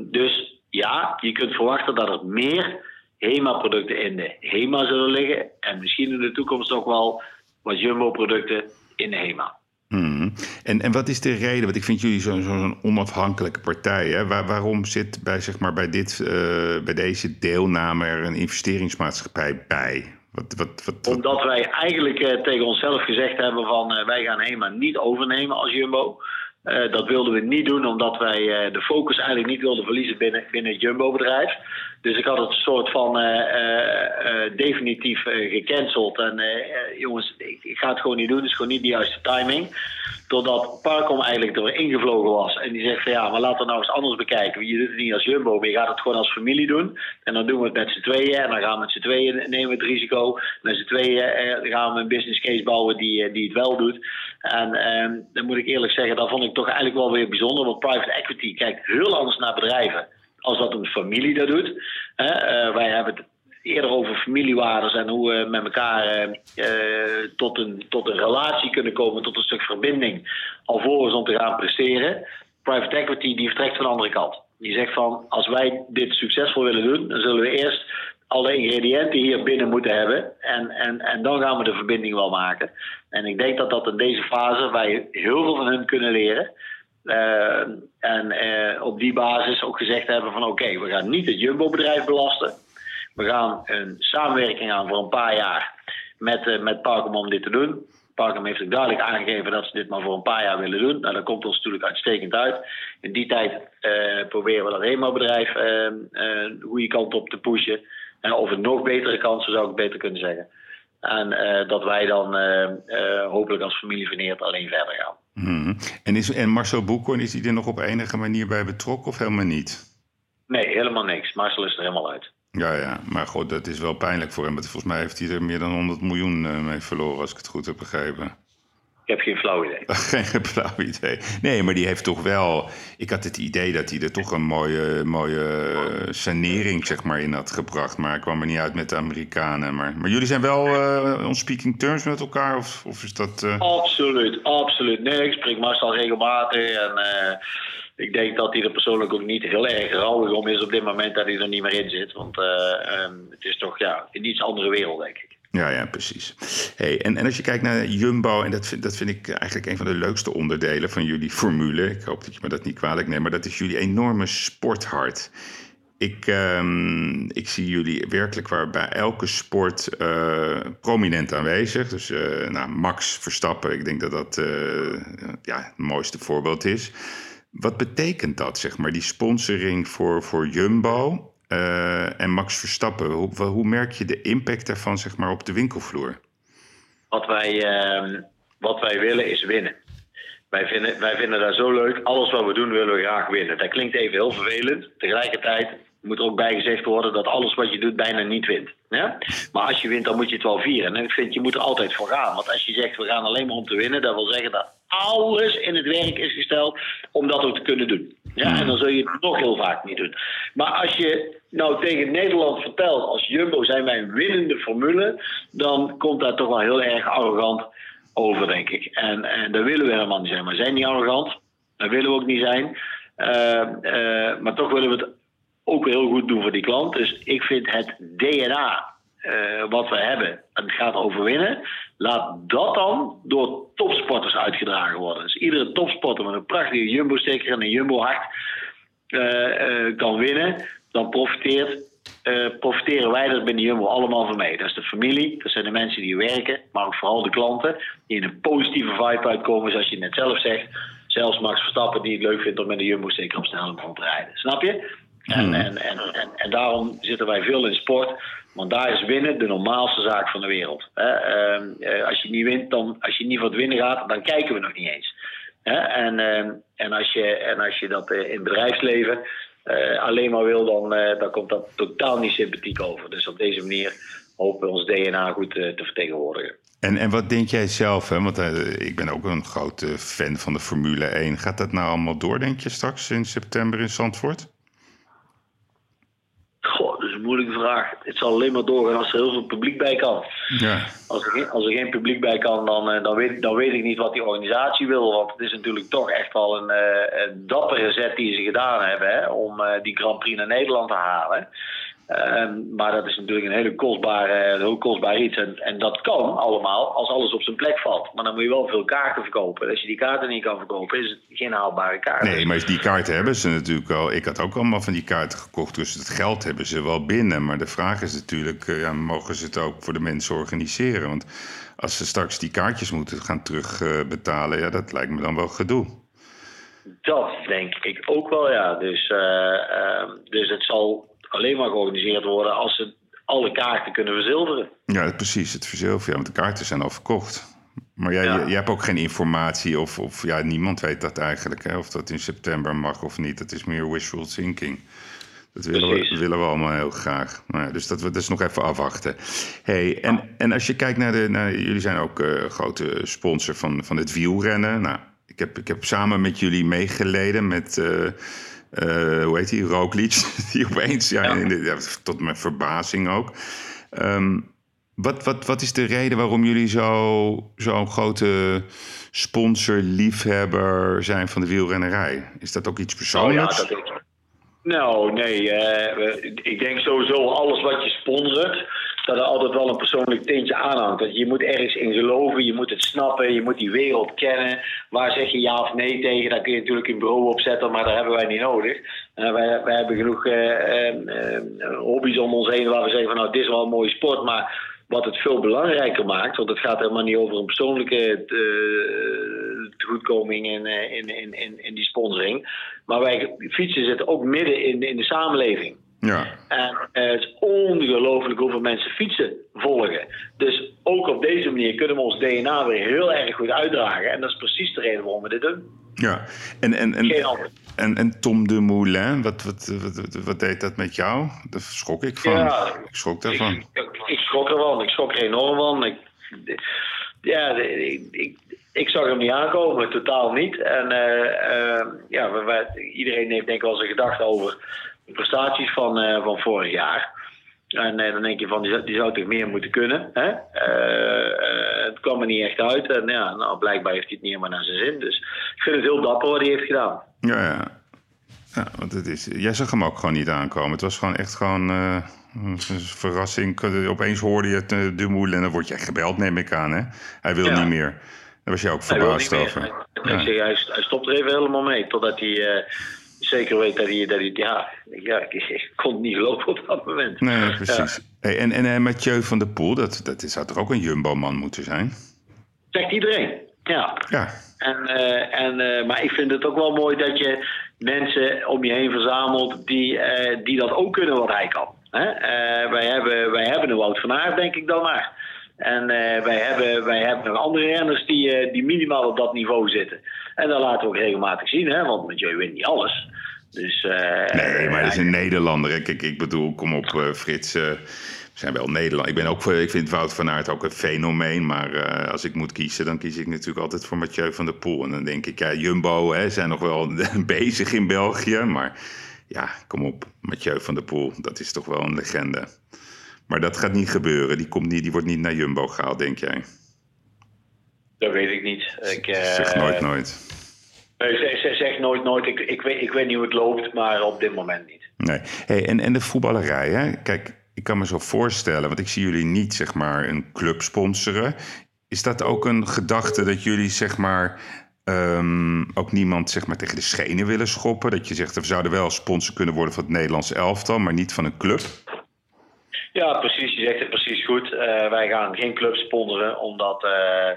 Dus ja, je kunt verwachten dat er meer HEMA-producten in de HEMA zullen liggen. En misschien in de toekomst ook wel wat Jumbo-producten in de HEMA. Hmm. En, en wat is de reden? Want ik vind jullie zo'n onafhankelijke partij. Hè? Waar, waarom zit bij, zeg maar, bij, dit, eh, bij deze deelname er een investeringsmaatschappij bij? Wat, wat, wat, Omdat wij eigenlijk eh, tegen onszelf gezegd hebben van eh, wij gaan HEMA niet overnemen als Jumbo. Dat wilden we niet doen omdat wij de focus eigenlijk niet wilden verliezen binnen, binnen het Jumbo-bedrijf. Dus ik had het soort van definitief gecanceld. En jongens, ik, ik, ga het gewoon niet doen. Het is gewoon niet de juiste timing. Totdat Parkom eigenlijk door ingevlogen was. En die zegt van ja, maar laten we nou eens anders bekijken. Je doet het niet als Jumbo, maar je gaat het gewoon als familie doen. En dan doen we het met z'n tweeën. En dan gaan we met z'n tweeën nemen het risico. Met z'n tweeën eh, gaan we een business case bouwen die, eh, die het wel doet. En eh, dan moet ik eerlijk zeggen, dat vond ik toch eigenlijk wel weer bijzonder. Want private equity kijkt heel anders naar bedrijven als dat een familie dat doet. Uh, wij hebben het eerder over familiewaardes en hoe we met elkaar uh, tot, een, tot een relatie kunnen komen, tot een stuk verbinding, alvorens om te gaan presteren. Private equity die vertrekt van de andere kant. Die zegt van, als wij dit succesvol willen doen, dan zullen we eerst alle ingrediënten hier binnen moeten hebben. En, en, en dan gaan we de verbinding wel maken. En ik denk dat dat in deze fase wij heel veel van hun kunnen leren. Uh, en uh, op die basis ook gezegd hebben van oké, we gaan niet het Jumbo-bedrijf belasten. We gaan een samenwerking aan voor een paar jaar met, uh, met Parkum om dit te doen. Parkum heeft ook duidelijk aangegeven dat ze dit maar voor een paar jaar willen doen. Nou, dat komt ons natuurlijk uitstekend uit. In die tijd proberen we dat HEMA-bedrijf de goede kant op te pushen. En of een nog betere kans, zou ik beter kunnen zeggen. En dat wij dan hopelijk als familie Verneert alleen verder gaan. Hmm. En, is, en Marcel Boekhoorn, is hij er nog op enige manier bij betrokken of helemaal niet? Nee, helemaal niks. Marcel is er helemaal uit. Ja, ja, maar goed, dat is wel pijnlijk voor hem. Want volgens mij heeft hij er meer dan 100 miljoen eh, mee verloren, als ik het goed heb begrepen. Ik heb geen flauw idee. geen flauw idee. Nee, maar die heeft toch wel. Ik had het idee dat hij er toch een mooie, mooie sanering zeg maar, in had gebracht. Maar ik kwam er niet uit met de Amerikanen. Maar, maar jullie zijn wel uh, on speaking terms met elkaar? Of, of is dat. Uh... Absoluut, absoluut. Nee, ik spreek Marcel regelmatig. En. Uh, ik denk dat hij er persoonlijk ook niet heel erg rouwig om is op dit moment dat hij er niet meer in zit. Want um, het is toch ja, een iets andere wereld, denk ik. Ja, ja, precies. Hey, en, en als je kijkt naar Jumbo, en dat vind, dat vind ik eigenlijk een van de leukste onderdelen van jullie formule. Ik hoop dat je me dat niet kwalijk neemt, maar dat is jullie enorme sporthart. Ik, um, ik zie jullie werkelijk waar bij elke sport uh, prominent aanwezig. Dus uh, nou, Max Verstappen, ik denk dat dat uh, ja, het mooiste voorbeeld is. Wat betekent dat, zeg maar, die sponsoring voor, voor Jumbo uh, en Max Verstappen? Hoe, hoe, merk je de impact daarvan, zeg maar, op de winkelvloer? Wat wij, uh, wat wij willen is winnen. Wij vinden, wij vinden dat zo leuk. Alles wat we doen willen we graag winnen. Dat klinkt even heel vervelend. Tegelijkertijd moet er ook bij gezegd worden dat alles wat je doet bijna niet wint. Ja? Maar als je wint, dan moet je het wel vieren. En ik vind, je moet er altijd voor gaan. Want als je zegt, we gaan alleen maar om te winnen, dat wil zeggen dat alles in het werk is gesteld om dat ook te kunnen doen. Ja, en dan zul je het nog heel vaak niet doen. Maar als je nou tegen Nederland vertelt, als Jumbo zijn wij een winnende formule, dan komt dat toch wel heel erg arrogant over, denk ik. En, en dat willen we helemaal niet zijn. Maar we zijn niet arrogant, dat willen we ook niet zijn. Uh, uh, maar toch willen we het ook heel goed doen voor die klant. Dus ik vind het DNA uh, wat we hebben, het gaat over winnen. Laat dat dan door topsporters uitgedragen worden. Dus iedere topsporter met een prachtige jumbo-sticker en een jumbo-hart uh, uh, kan winnen. Dan profiteert, profiteren wij er binnen Jumbo allemaal van mee. Dat is de familie, dat zijn de mensen die werken, maar ook vooral de klanten die in een positieve vibe uitkomen, zoals je net zelf zegt. Zelfs Max Verstappen die het leuk vindt om met een jumbo-sticker op snelheid te rijden. Snap je? En, en, en, en, en daarom zitten wij veel in sport. Want daar is winnen de normaalste zaak van de wereld. Uh, als je niet wint, dan, als je niet voor het winnen gaat, dan kijken we nog niet eens. En, uh, en, als je, en als je dat uh, in bedrijfsleven uh, alleen maar wil, dan, dan komt dat totaal niet sympathiek over. Dus op deze manier hopen we ons DNA goed te vertegenwoordigen. En, en wat denk jij zelf? Hè? Want ik ben ook een grote fan van de Formule 1. Gaat dat nou allemaal door, denk je, straks in september in Zandvoort? Moeilijke vraag. Het zal alleen maar doorgaan als er heel veel publiek bij kan. Ja. Als, er geen, als er geen publiek bij kan, dan, eh, dan, weet, dan weet ik niet wat die organisatie wil. Want het is natuurlijk toch echt wel een, uh, een dappere zet die ze gedaan hebben hè, om uh, die Grand Prix naar Nederland te halen. Um, maar dat is natuurlijk een hele kostbare, heel kostbaar iets. En, en, dat kan allemaal als alles op zijn plek valt. Maar dan moet je wel veel kaarten verkopen. Als je die kaarten niet kan verkopen, is het geen haalbare kaart. Nee, maar die kaarten hebben ze natuurlijk al. Ik had ook allemaal van die kaarten gekocht. Dus het geld hebben ze wel binnen. Maar de vraag is natuurlijk, uh, ja, mogen ze het ook voor de mensen organiseren? Want als ze straks die kaartjes moeten gaan terugbetalen, ja, dat lijkt me dan wel gedoe. Dat denk ik ook wel, ja. Dus, uh, dus het zal alleen maar georganiseerd worden als ze alle kaarten kunnen verzilveren. Ja, precies, het verzilveren. Ja, want de kaarten zijn al verkocht. Maar jij, Ja. je, hebt ook geen informatie, of, of ja, niemand weet dat eigenlijk, hè, of dat in september mag of niet. Dat is meer wishful thinking. Dat willen we, willen we allemaal heel graag. Nou ja, dus dat we dus nog even afwachten. Hey, en, en als je kijkt naar de. Naar, jullie zijn ook eh, grote sponsor van, van het wielrennen. Nou, ik heb, ik heb samen met jullie meegeleden met. eh, eh, hoe heet die? Roglic. Die opeens, ja, Ja. in de- ja, tot mijn verbazing ook. Ehm, wat, wat, wat is de reden waarom jullie zo- zo'n grote sponsor, liefhebber zijn van de wielrennerij? Is dat ook iets persoonlijks? Oh ja, dat ik. Nou, nee. eh, ik denk sowieso alles wat je sponsort, dat er altijd wel een persoonlijk tintje aanhangt. Dat je moet ergens in geloven, je moet het snappen, je moet die wereld kennen. Waar zeg je ja of nee tegen? Daar kun je natuurlijk een bureau op zetten, maar daar hebben wij niet nodig. Eh, wij, wij hebben genoeg eh, eh, hobby's om ons heen waar we zeggen van nou, dit is wel een mooie sport, maar wat het veel belangrijker maakt, want het gaat helemaal niet over een persoonlijke tegoedkoming in, eh, in, in, in, in die sponsoring. Maar wij fietsen zitten ook midden in, in de samenleving. Ja, En eh, het is ongelooflijk hoeveel mensen fietsen volgen. Dus ook op deze manier kunnen we ons DNA weer heel erg goed uitdragen. En dat is precies de reden waarom we dit doen. ja. En, en, Geen en, en, en Tom de Moulin, wat, wat, wat, wat, wat deed dat met jou? Daar schrok ik van. Ja. ik schrok daarvan. Ik, ik, ik schrok ervan. Ik schrok er enorm van. Ik, ja, ik, ik, ik zag hem niet aankomen, totaal niet. En eh, eh, ja, iedereen heeft denk ik wel zijn gedachten over de prestaties van, eh, van vorig jaar. En eh, dan denk je van, die, zou- die zou toch meer moeten kunnen. Hè? Eh, het kwam er niet echt uit. En ja, nou, blijkbaar heeft hij het niet helemaal naar zijn zin. Dus ik vind het heel dapper wat hij heeft gedaan. Ja, ja. ja want het is, jij zag hem ook gewoon niet aankomen. Het was gewoon echt gewoon een verrassing. Opeens hoorde je het uh, de Moulin en dan word jij gebeld, neem ik aan. Hè? Hij wil Ja. niet meer. Daar was je ook Hij verbaasd over. Ik Ja. hij, hij stopt er even helemaal mee. Totdat hij zeker weet dat hij, dat hij ja, ja ik, kon het niet geloven op dat moment. Nee, precies. Hey, en en eh, Mathieu van der Poel, dat, dat zou toch ook een Jumbo-man moeten zijn? Zegt iedereen. Ja. Ja, En, eh, en, eh, maar ik vind het ook wel mooi dat je mensen om je heen verzamelt die, die dat ook kunnen wat hij kan. Hè? Wij, hebben, wij hebben een Wout van Aert, denk ik dan maar. En eh, wij, hebben, wij hebben nog andere renners die, eh, die minimaal op dat niveau zitten. En dat laten we ook regelmatig zien, hè? want Mathieu wint niet alles. Dus, eh, nee, maar hij is een Nederlander. hè. Kijk, ik bedoel, kom op, Frits. we zijn wel Nederland. Ik, ben ook, ik vind Wout van Aert ook een fenomeen. Maar als ik moet kiezen, dan kies ik natuurlijk altijd voor Mathieu van der Poel. En dan denk ik, ja, Jumbo hè, zijn nog wel bezig in België. Maar ja, kom op, Mathieu van der Poel, dat is toch wel een legende. Maar dat gaat niet gebeuren. Die, komt niet, die wordt niet naar Jumbo gehaald, denk jij? Dat weet ik niet. Ik, eh, Zeg nooit, nooit. nee, zeg, zeg- zeg nooit, nooit. Ik, ik, weet, ik weet niet hoe het loopt, maar op dit moment niet. Nee. Hey, en, en de voetballerij, hè? Kijk, ik kan me zo voorstellen, want ik zie jullie niet zeg maar een club sponsoren. Is dat ook een gedachte dat jullie zeg maar ehm, ook niemand zeg maar tegen de schenen willen schoppen? Dat je zegt, we zouden wel sponsor kunnen worden van het Nederlandse elftal, maar niet van een club? Ja, precies. Je zegt het precies goed. Eh, wij gaan geen club sponsoren, omdat eh,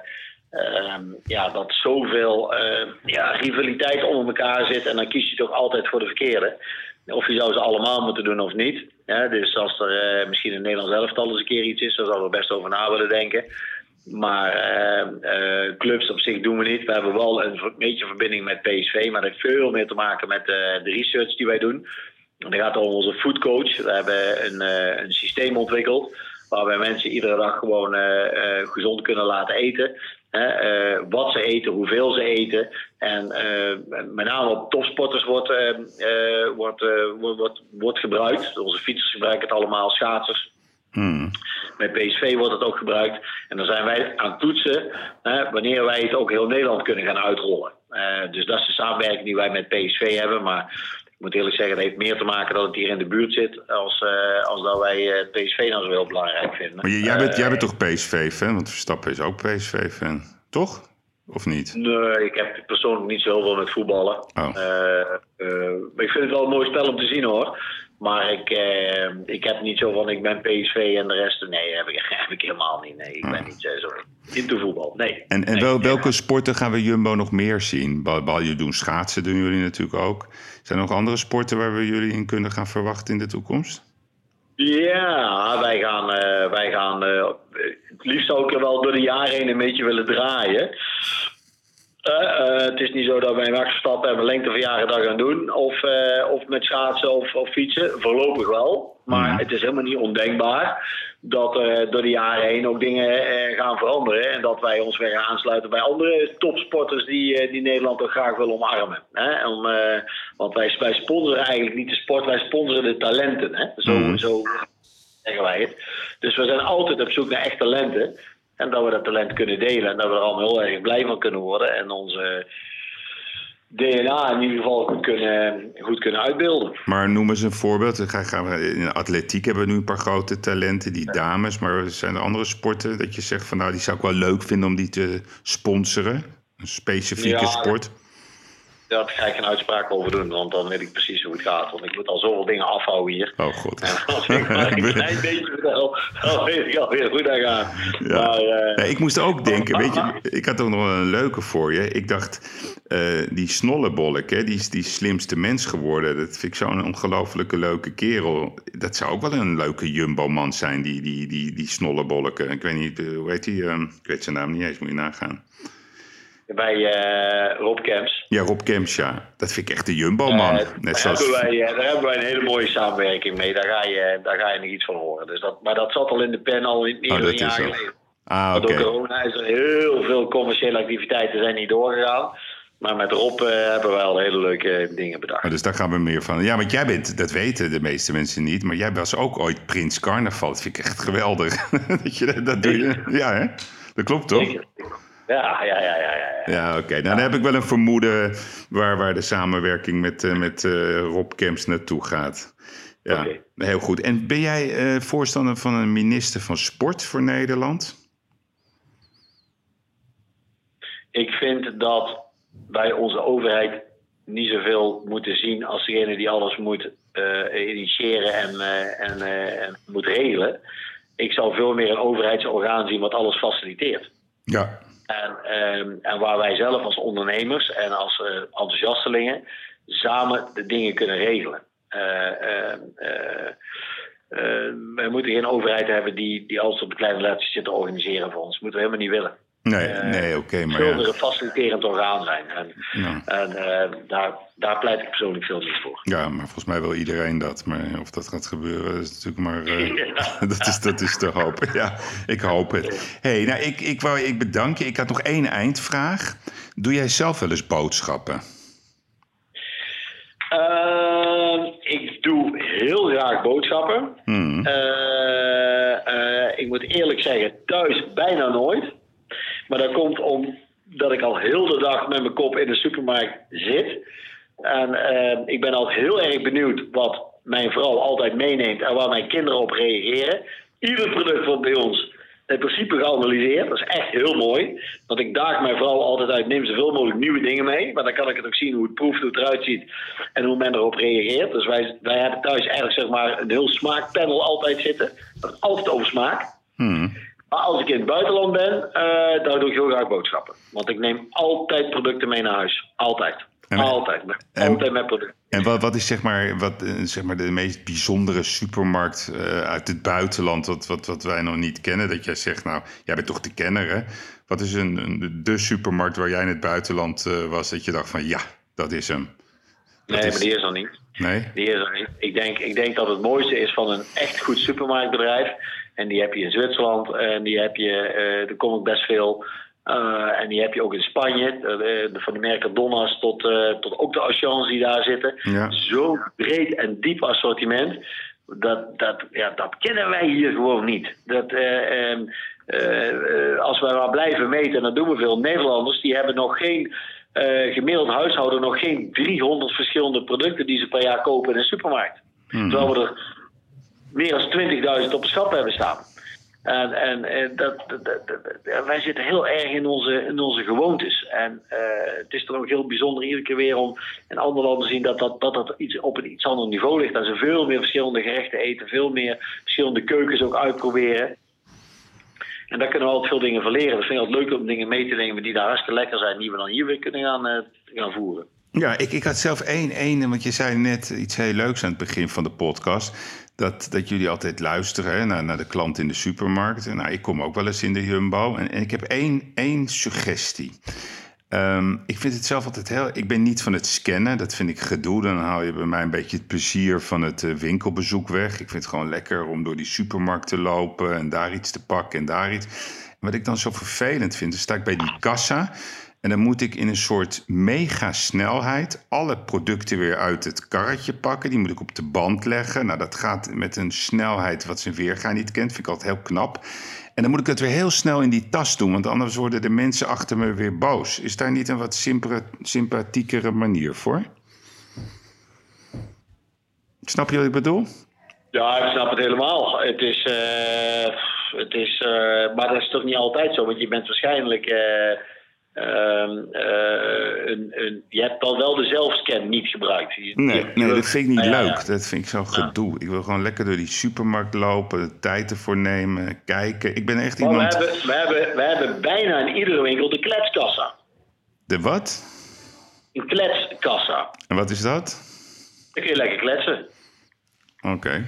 ehm, ja, dat zoveel eh, ja, rivaliteit onder elkaar zit. En dan kies je toch altijd voor de verkeerde. Of je zou ze allemaal moeten doen of niet. Dus als er misschien een Nederlands elftal eens een keer iets is, dan zouden we best over na willen denken. Maar eh, eh, clubs op zich doen we niet. We hebben wel een beetje verbinding met PSV, maar dat heeft veel meer te maken met de research die wij doen. En dan gaat om onze foodcoach. We hebben een, eh, een systeem ontwikkeld waarbij mensen iedere dag gewoon eh, eh, gezond kunnen laten eten. Hè, wat ze eten, hoeveel ze eten. En met name op topsporters wordt, wordt, wordt, wordt, gebruikt. Onze fietsers gebruiken het allemaal, schaatsers. Hmm. Bij PSV wordt het ook gebruikt. En dan zijn wij aan het toetsen hè, wanneer wij het ook heel Nederland kunnen gaan uitrollen. Dus dat is de samenwerking die wij met PSV hebben. Maar ik moet eerlijk zeggen, dat heeft meer te maken dat het hier in de buurt zit. Als, eh, als dat wij eh, PSV nou zo heel belangrijk vinden. Maar jij bent, Eh, jij bent toch PSV-fan? Want Verstappen is ook PSV-fan, toch? Of niet? Nee, ik heb persoonlijk niet zo heel veel met voetballen. Oh. Eh, eh, ik vind het wel een mooi spel om te zien hoor. Maar ik, eh, ik heb niet zo van ik ben PSV en de rest. Nee, heb ik, heb ik helemaal niet. Nee, ik ben niet eh, zo. into voetbal. Nee. En, en wel, welke sporten gaan we Jumbo nog meer zien? Bal, je doen schaatsen, doen jullie natuurlijk ook. Zijn er nog andere sporten waar we jullie in kunnen gaan verwachten in de toekomst? Ja, wij gaan, eh, wij gaan eh, het liefst er wel door de jaren heen een beetje willen draaien. Eh, eh, het is niet zo dat wij een Max en een lengteverjaardag gaan doen. Of, eh, of met schaatsen of, of fietsen. Voorlopig wel. Maar Mhm. het is helemaal niet ondenkbaar dat eh, door de jaren heen ook dingen gaan veranderen. En dat wij ons weer gaan aansluiten bij andere topsporters die, die Nederland ook graag willen omarmen. Hè? Om, want wij, wij sponsoren eigenlijk niet de sport, wij sponsoren de talenten. Hè? Zo, Mhm. zo zeggen wij het. Dus we zijn altijd op zoek naar echt talenten. En dat we dat talent kunnen delen. En dat we er allemaal heel erg blij van kunnen worden. En onze DNA in ieder geval goed kunnen, goed kunnen uitbeelden. Maar noem eens een voorbeeld. In atletiek hebben we nu een paar grote talenten, die dames. Maar zijn er andere sporten dat je zegt van nou, die zou ik wel leuk vinden om die te sponsoren? Een specifieke Ja, sport? Daar ga ik geen uitspraak over doen, want dan weet ik precies hoe het gaat. Want ik moet al zoveel dingen afhouden hier. Oh god. En als ik maar een klein beetje vertel, dan weet ik alweer hoe dat gaat. Ja. Maar, eh, Ja, ik moest ook denken, weet je, ik had ook nog wel een leuke voor je. Ik dacht, eh, die snollebolk, hè, die is die slimste mens geworden. Dat vind ik zo'n ongelofelijke leuke kerel. Dat zou ook wel een leuke jumbo-man zijn, die, die, die, die snollebolken. Ik weet niet, eh, hoe heet die? Ehm, ik weet zijn naam niet eens, moet je nagaan. Bij eh, Rob Kemps. Ja, Rob Kemps, ja. Dat vind ik echt de jumbo-man. Eh, Net daar, zoals... hebben wij, eh, daar hebben wij een hele mooie samenwerking mee. Daar ga je, daar ga je nog iets van horen. Dus dat, maar dat zat al in de pen al in, meer Oh, een jaar geleden. Ah, oké. door corona is er heel veel commerciële activiteiten zijn niet doorgegaan. Maar met Rob hebben wij al hele leuke dingen bedacht. Oh, dus daar gaan we meer van. Ja, want jij bent, dat weten de meeste mensen niet, maar jij was ook ooit Prins Carnaval. Dat vind ik echt geweldig. dat, je, dat- dat doe je. Ja, hè? Dat klopt toch? Zeker. Ja, ja, ja, ja. ja, ja. Oké. Nou, dan heb ik wel een vermoeden waar, waar de samenwerking met, eh, met eh, Rob Kemps naartoe gaat. Ja, heel goed. En ben jij eh, voorstander van een minister van Sport voor Nederland? Ik vind dat wij onze overheid niet zoveel moeten zien als degene die alles moet initiëren en, en, en moet regelen. Ik zou veel meer een overheidsorgaan zien wat alles faciliteert. Ja. En, ehm, en waar wij zelf als ondernemers en als eh, enthousiastelingen samen de dingen kunnen regelen. Eh, ehm, eh, we moeten geen overheid hebben die, die alles op de kleine letters zit te organiseren voor ons. Dat moeten we helemaal niet willen. Nee, Eh, nee oké. maar Zullen er ja. een faciliterend orgaan zijn. En, Ja. en eh, daar, daar pleit ik persoonlijk veel meer voor. ja, maar volgens mij wil iedereen dat. Maar of dat gaat gebeuren, is natuurlijk maar... eh, Ja. dat, is, dat is te hopen. Ja, ik hoop het. hey, nou, ik, ik wou ik bedank je. Ik had nog één eindvraag. Doe jij zelf wel eens boodschappen? Ehm, ik doe heel graag boodschappen. Hmm. Ik moet eerlijk zeggen, thuis bijna nooit. Maar dat komt omdat ik al heel de dag met mijn kop in de supermarkt zit. En eh, ik ben altijd heel erg benieuwd wat mijn vrouw altijd meeneemt en waar mijn kinderen op reageren. Ieder product wordt bij ons in principe geanalyseerd. Dat is echt heel mooi. Want ik daag mijn vrouw altijd uit, neem zoveel mogelijk nieuwe dingen mee. Maar dan kan ik het ook zien hoe het proeft, hoe het eruit ziet en hoe men erop reageert. Dus wij, wij hebben thuis eigenlijk zeg maar een heel smaakpanel altijd zitten. Dat is altijd over smaak. Hmm. Maar als ik in het buitenland ben, eh dan doe ik heel graag boodschappen. Want ik neem altijd producten mee naar huis. Altijd. En- altijd. En- altijd met producten. En wat, wat is zeg maar, wat, eh, zeg maar de meest bijzondere supermarkt eh, uit het buitenland, wat, wat, wat wij nog niet kennen? Dat jij zegt, nou, jij bent toch de kenner, hè? Wat is een, een, de supermarkt waar jij in het buitenland was, dat je dacht van, ja, dat is hem? Dat Nee, is- maar die is er niet. Nee? Die is er niet. Ik denk, ik denk dat het mooiste is van een echt goed supermarktbedrijf. En die heb je in Zwitserland. En die heb je, eh daar kom ik best veel. Eh, en die heb je ook in Spanje. eh, de- van die merken Donna's tot, eh, tot ook de Auchan's die daar zitten. Ja. Zo'n breed en diep assortiment. Dat, dat, ja, dat kennen wij hier gewoon niet. Dat, eh, ehm, eh, eh, als wij maar blijven meten, en dat doen we veel Nederlanders, die hebben nog geen eh, gemiddeld huishouden nog geen 300 verschillende producten die ze per jaar kopen in een supermarkt. Terwijl we er meer dan 20.000 op de schap hebben staan. En, en, en dat, dat, dat- wij zitten heel erg in onze, in onze gewoontes. En eh, het is dan ook heel bijzonder iedere keer weer om in andere landen te zien dat dat, dat, dat iets op een iets ander niveau ligt. Dat ze veel meer verschillende gerechten eten, veel meer verschillende keukens ook uitproberen. En daar kunnen we altijd veel dingen van leren. Dat vind ik altijd leuk om dingen mee te nemen die daar hartstikke lekker zijn, die we dan hier weer kunnen gaan, uh, gaan voeren. Ja, ik, ik had zelf één, één, want je zei net iets heel leuks aan het begin van de podcast. Dat, dat jullie altijd luisteren naar, naar de klant in de supermarkt. Nou, ik kom ook wel eens in de Jumbo. En, ik heb één, één suggestie. Um, ik vind het zelf altijd heel. Ik ben niet van het scannen. Dat vind ik gedoe. Dan haal je bij mij een beetje het plezier van het uh, winkelbezoek weg. Ik vind het gewoon lekker om door die supermarkt te lopen en daar iets te pakken en daar iets. Wat ik dan zo vervelend vind, dan sta ik bij die kassa. En dan moet ik in een soort mega snelheid alle producten weer uit het karretje pakken. Die moet ik op de band leggen. Nou, dat gaat met een snelheid wat zijn weerga niet kent. Vind ik altijd heel knap. En dan moet ik het weer heel snel in die tas doen, want anders worden de mensen achter me weer boos. Is daar niet een wat sympathiekere manier voor? Snap je wat ik bedoel? Ja, ik snap het helemaal. Het is, uh, het is uh, maar dat is toch niet altijd zo, want je bent waarschijnlijk. Uh, Ehm, eh, een, een, je hebt dan wel de zelfscan niet gebruikt. nee, nee dat vind ik niet leuk. Dat vind ik zo gedoe. Ik wil gewoon lekker door die supermarkt lopen, de tijd ervoor nemen, kijken. Ik ben echt maar iemand... We hebben, we, hebben, we hebben bijna in iedere winkel de kletskassa. De wat? Een kletskassa. En wat is dat? Dan kun je lekker kletsen. Oké.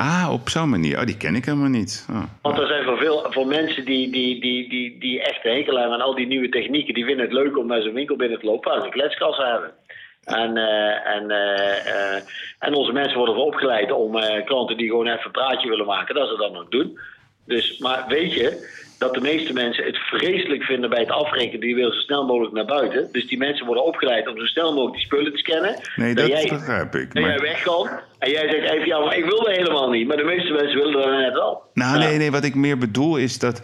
Ah, op zo'n manier. Oh, die ken ik helemaal niet. Oh. Want er zijn voor, veel, voor mensen die, die, die, die, die echt hekel hebben aan al die nieuwe technieken, die vinden het leuk om naar zo'n winkel binnen te lopen als een kletskast hebben. En, uh, en, uh, uh, en onze mensen worden opgeleid om klanten die gewoon even een praatje willen maken, dat ze dat nog doen. Dus, maar weet je, dat de meeste mensen het vreselijk vinden bij het afrekenen. Die willen zo snel mogelijk naar buiten. Dus die mensen worden opgeleid om zo snel mogelijk die spullen te scannen. Nee, dat, jij, begrijp ik. Maar... jij weg kan. En jij zegt even, ja, maar ik wil dat helemaal niet. Maar de meeste mensen willen dat net wel. Nou, nee, nee, wat ik meer bedoel is dat...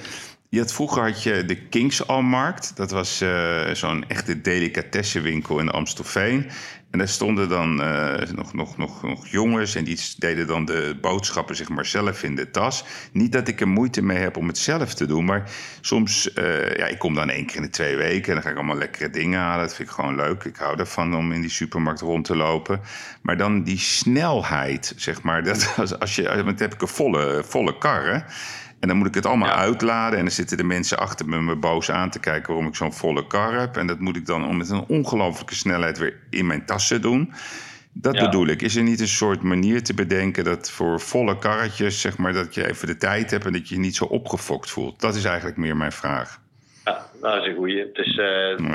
Je had, vroeger had je de Kingsalmarkt. Dat was uh, zo'n echte delicatessenwinkel in Amstelveen. En daar stonden dan uh, nog, nog, nog, nog jongens en die deden dan de boodschappen zeg maar, zelf in de tas. Niet dat ik er moeite mee heb om het zelf te doen, maar soms, uh, ja, ik kom dan één keer in de twee weken en dan ga ik allemaal lekkere dingen halen. Dat vind ik gewoon leuk. Ik hou ervan om in die supermarkt rond te lopen. Maar dan die snelheid, zeg maar, dat als, als je, dan heb ik een volle, volle karren. En dan moet ik het allemaal uitladen. En dan zitten de mensen achter me, me boos aan te kijken waarom ik zo'n volle kar heb. En dat moet ik dan met een ongelooflijke snelheid weer in mijn tassen doen. Dat bedoel ik. Is er niet een soort manier te bedenken dat voor volle karretjes, zeg maar, dat je even de tijd hebt en dat je je niet zo opgefokt voelt? Dat is eigenlijk meer mijn vraag. Ja, dat is een goeie. Dus uh,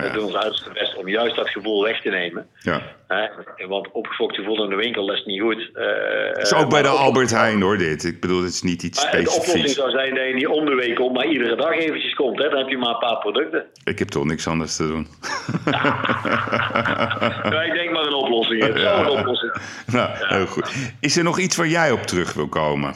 we doen ons uiterste best om juist dat gevoel weg te nemen. Ja. Uh, want opgefokt gevoel in de winkel is niet goed. Uh, is ook bij de Albert Heijn hoor dit. Ik bedoel, het is niet iets specifieks. De oplossing zou zijn dat je niet om de week om, maar iedere dag eventjes komt. Hè? Dan heb je maar een paar producten. Ik heb toch niks anders te doen. ja, ik denk maar een oplossing. Het is een oplossing. Nou, heel goed. Is er nog iets waar jij op terug wil komen?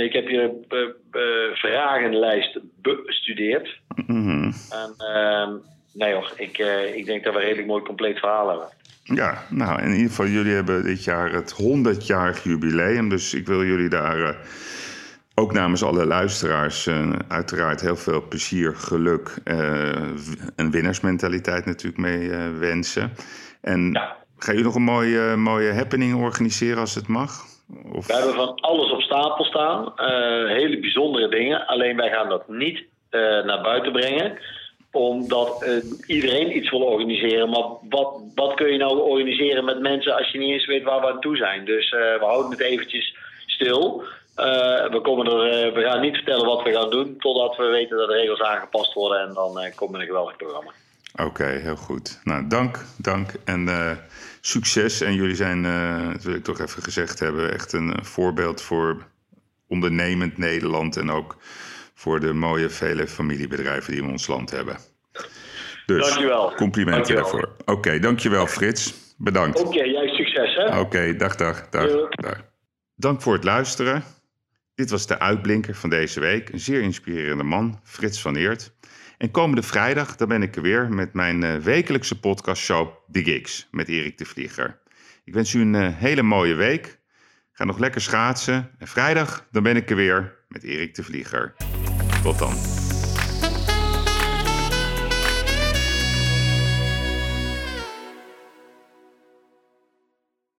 Nee, ik heb hier een vragenlijst bestudeerd. Mm En uh, nee hoor, ik, uh, ik denk dat we een redelijk mooi compleet verhaal hebben. Ja, nou in ieder geval, jullie hebben dit jaar het 100-jarig jubileum. Dus ik wil jullie daar uh, ook namens alle luisteraars uh, uiteraard heel veel plezier, geluk en winnaarsmentaliteit natuurlijk mee wensen. En ja. ga je nog een mooie, mooie happening organiseren als het mag? Of... We hebben van alles op stapel staan. Uh, hele bijzondere dingen. Alleen wij gaan dat niet uh, naar buiten brengen. Omdat uh, iedereen iets wil organiseren. Maar wat, wat kun je nou organiseren met mensen als je niet eens weet waar we aan toe zijn? Dus we houden het eventjes stil. we, komen er, we gaan niet vertellen wat we gaan doen. Totdat we weten dat de regels aangepast worden. En dan komen we een geweldig programma. Oké, heel goed. Nou, dank, dank en succes. En jullie zijn, uh, dat wil ik toch even gezegd hebben, echt een voorbeeld voor ondernemend Nederland en ook voor de mooie vele familiebedrijven die we in ons land hebben. Dus, dankjewel. complimenten daarvoor. Oké, okay, dankjewel Frits. Bedankt. Oké, okay, jij succes hè. Oké, okay, dag, dag, dag, dag. Dank voor het luisteren. Dit was de uitblinker van deze week. Een zeer inspirerende man, Frits van Eert. En komende vrijdag dan ben ik er weer met mijn uh, wekelijkse podcastshow The Gigs met Erik de Vlieger. Ik wens u een uh, hele mooie week. Ga nog lekker schaatsen. En vrijdag dan ben ik er weer met Erik de Vlieger. Tot dan.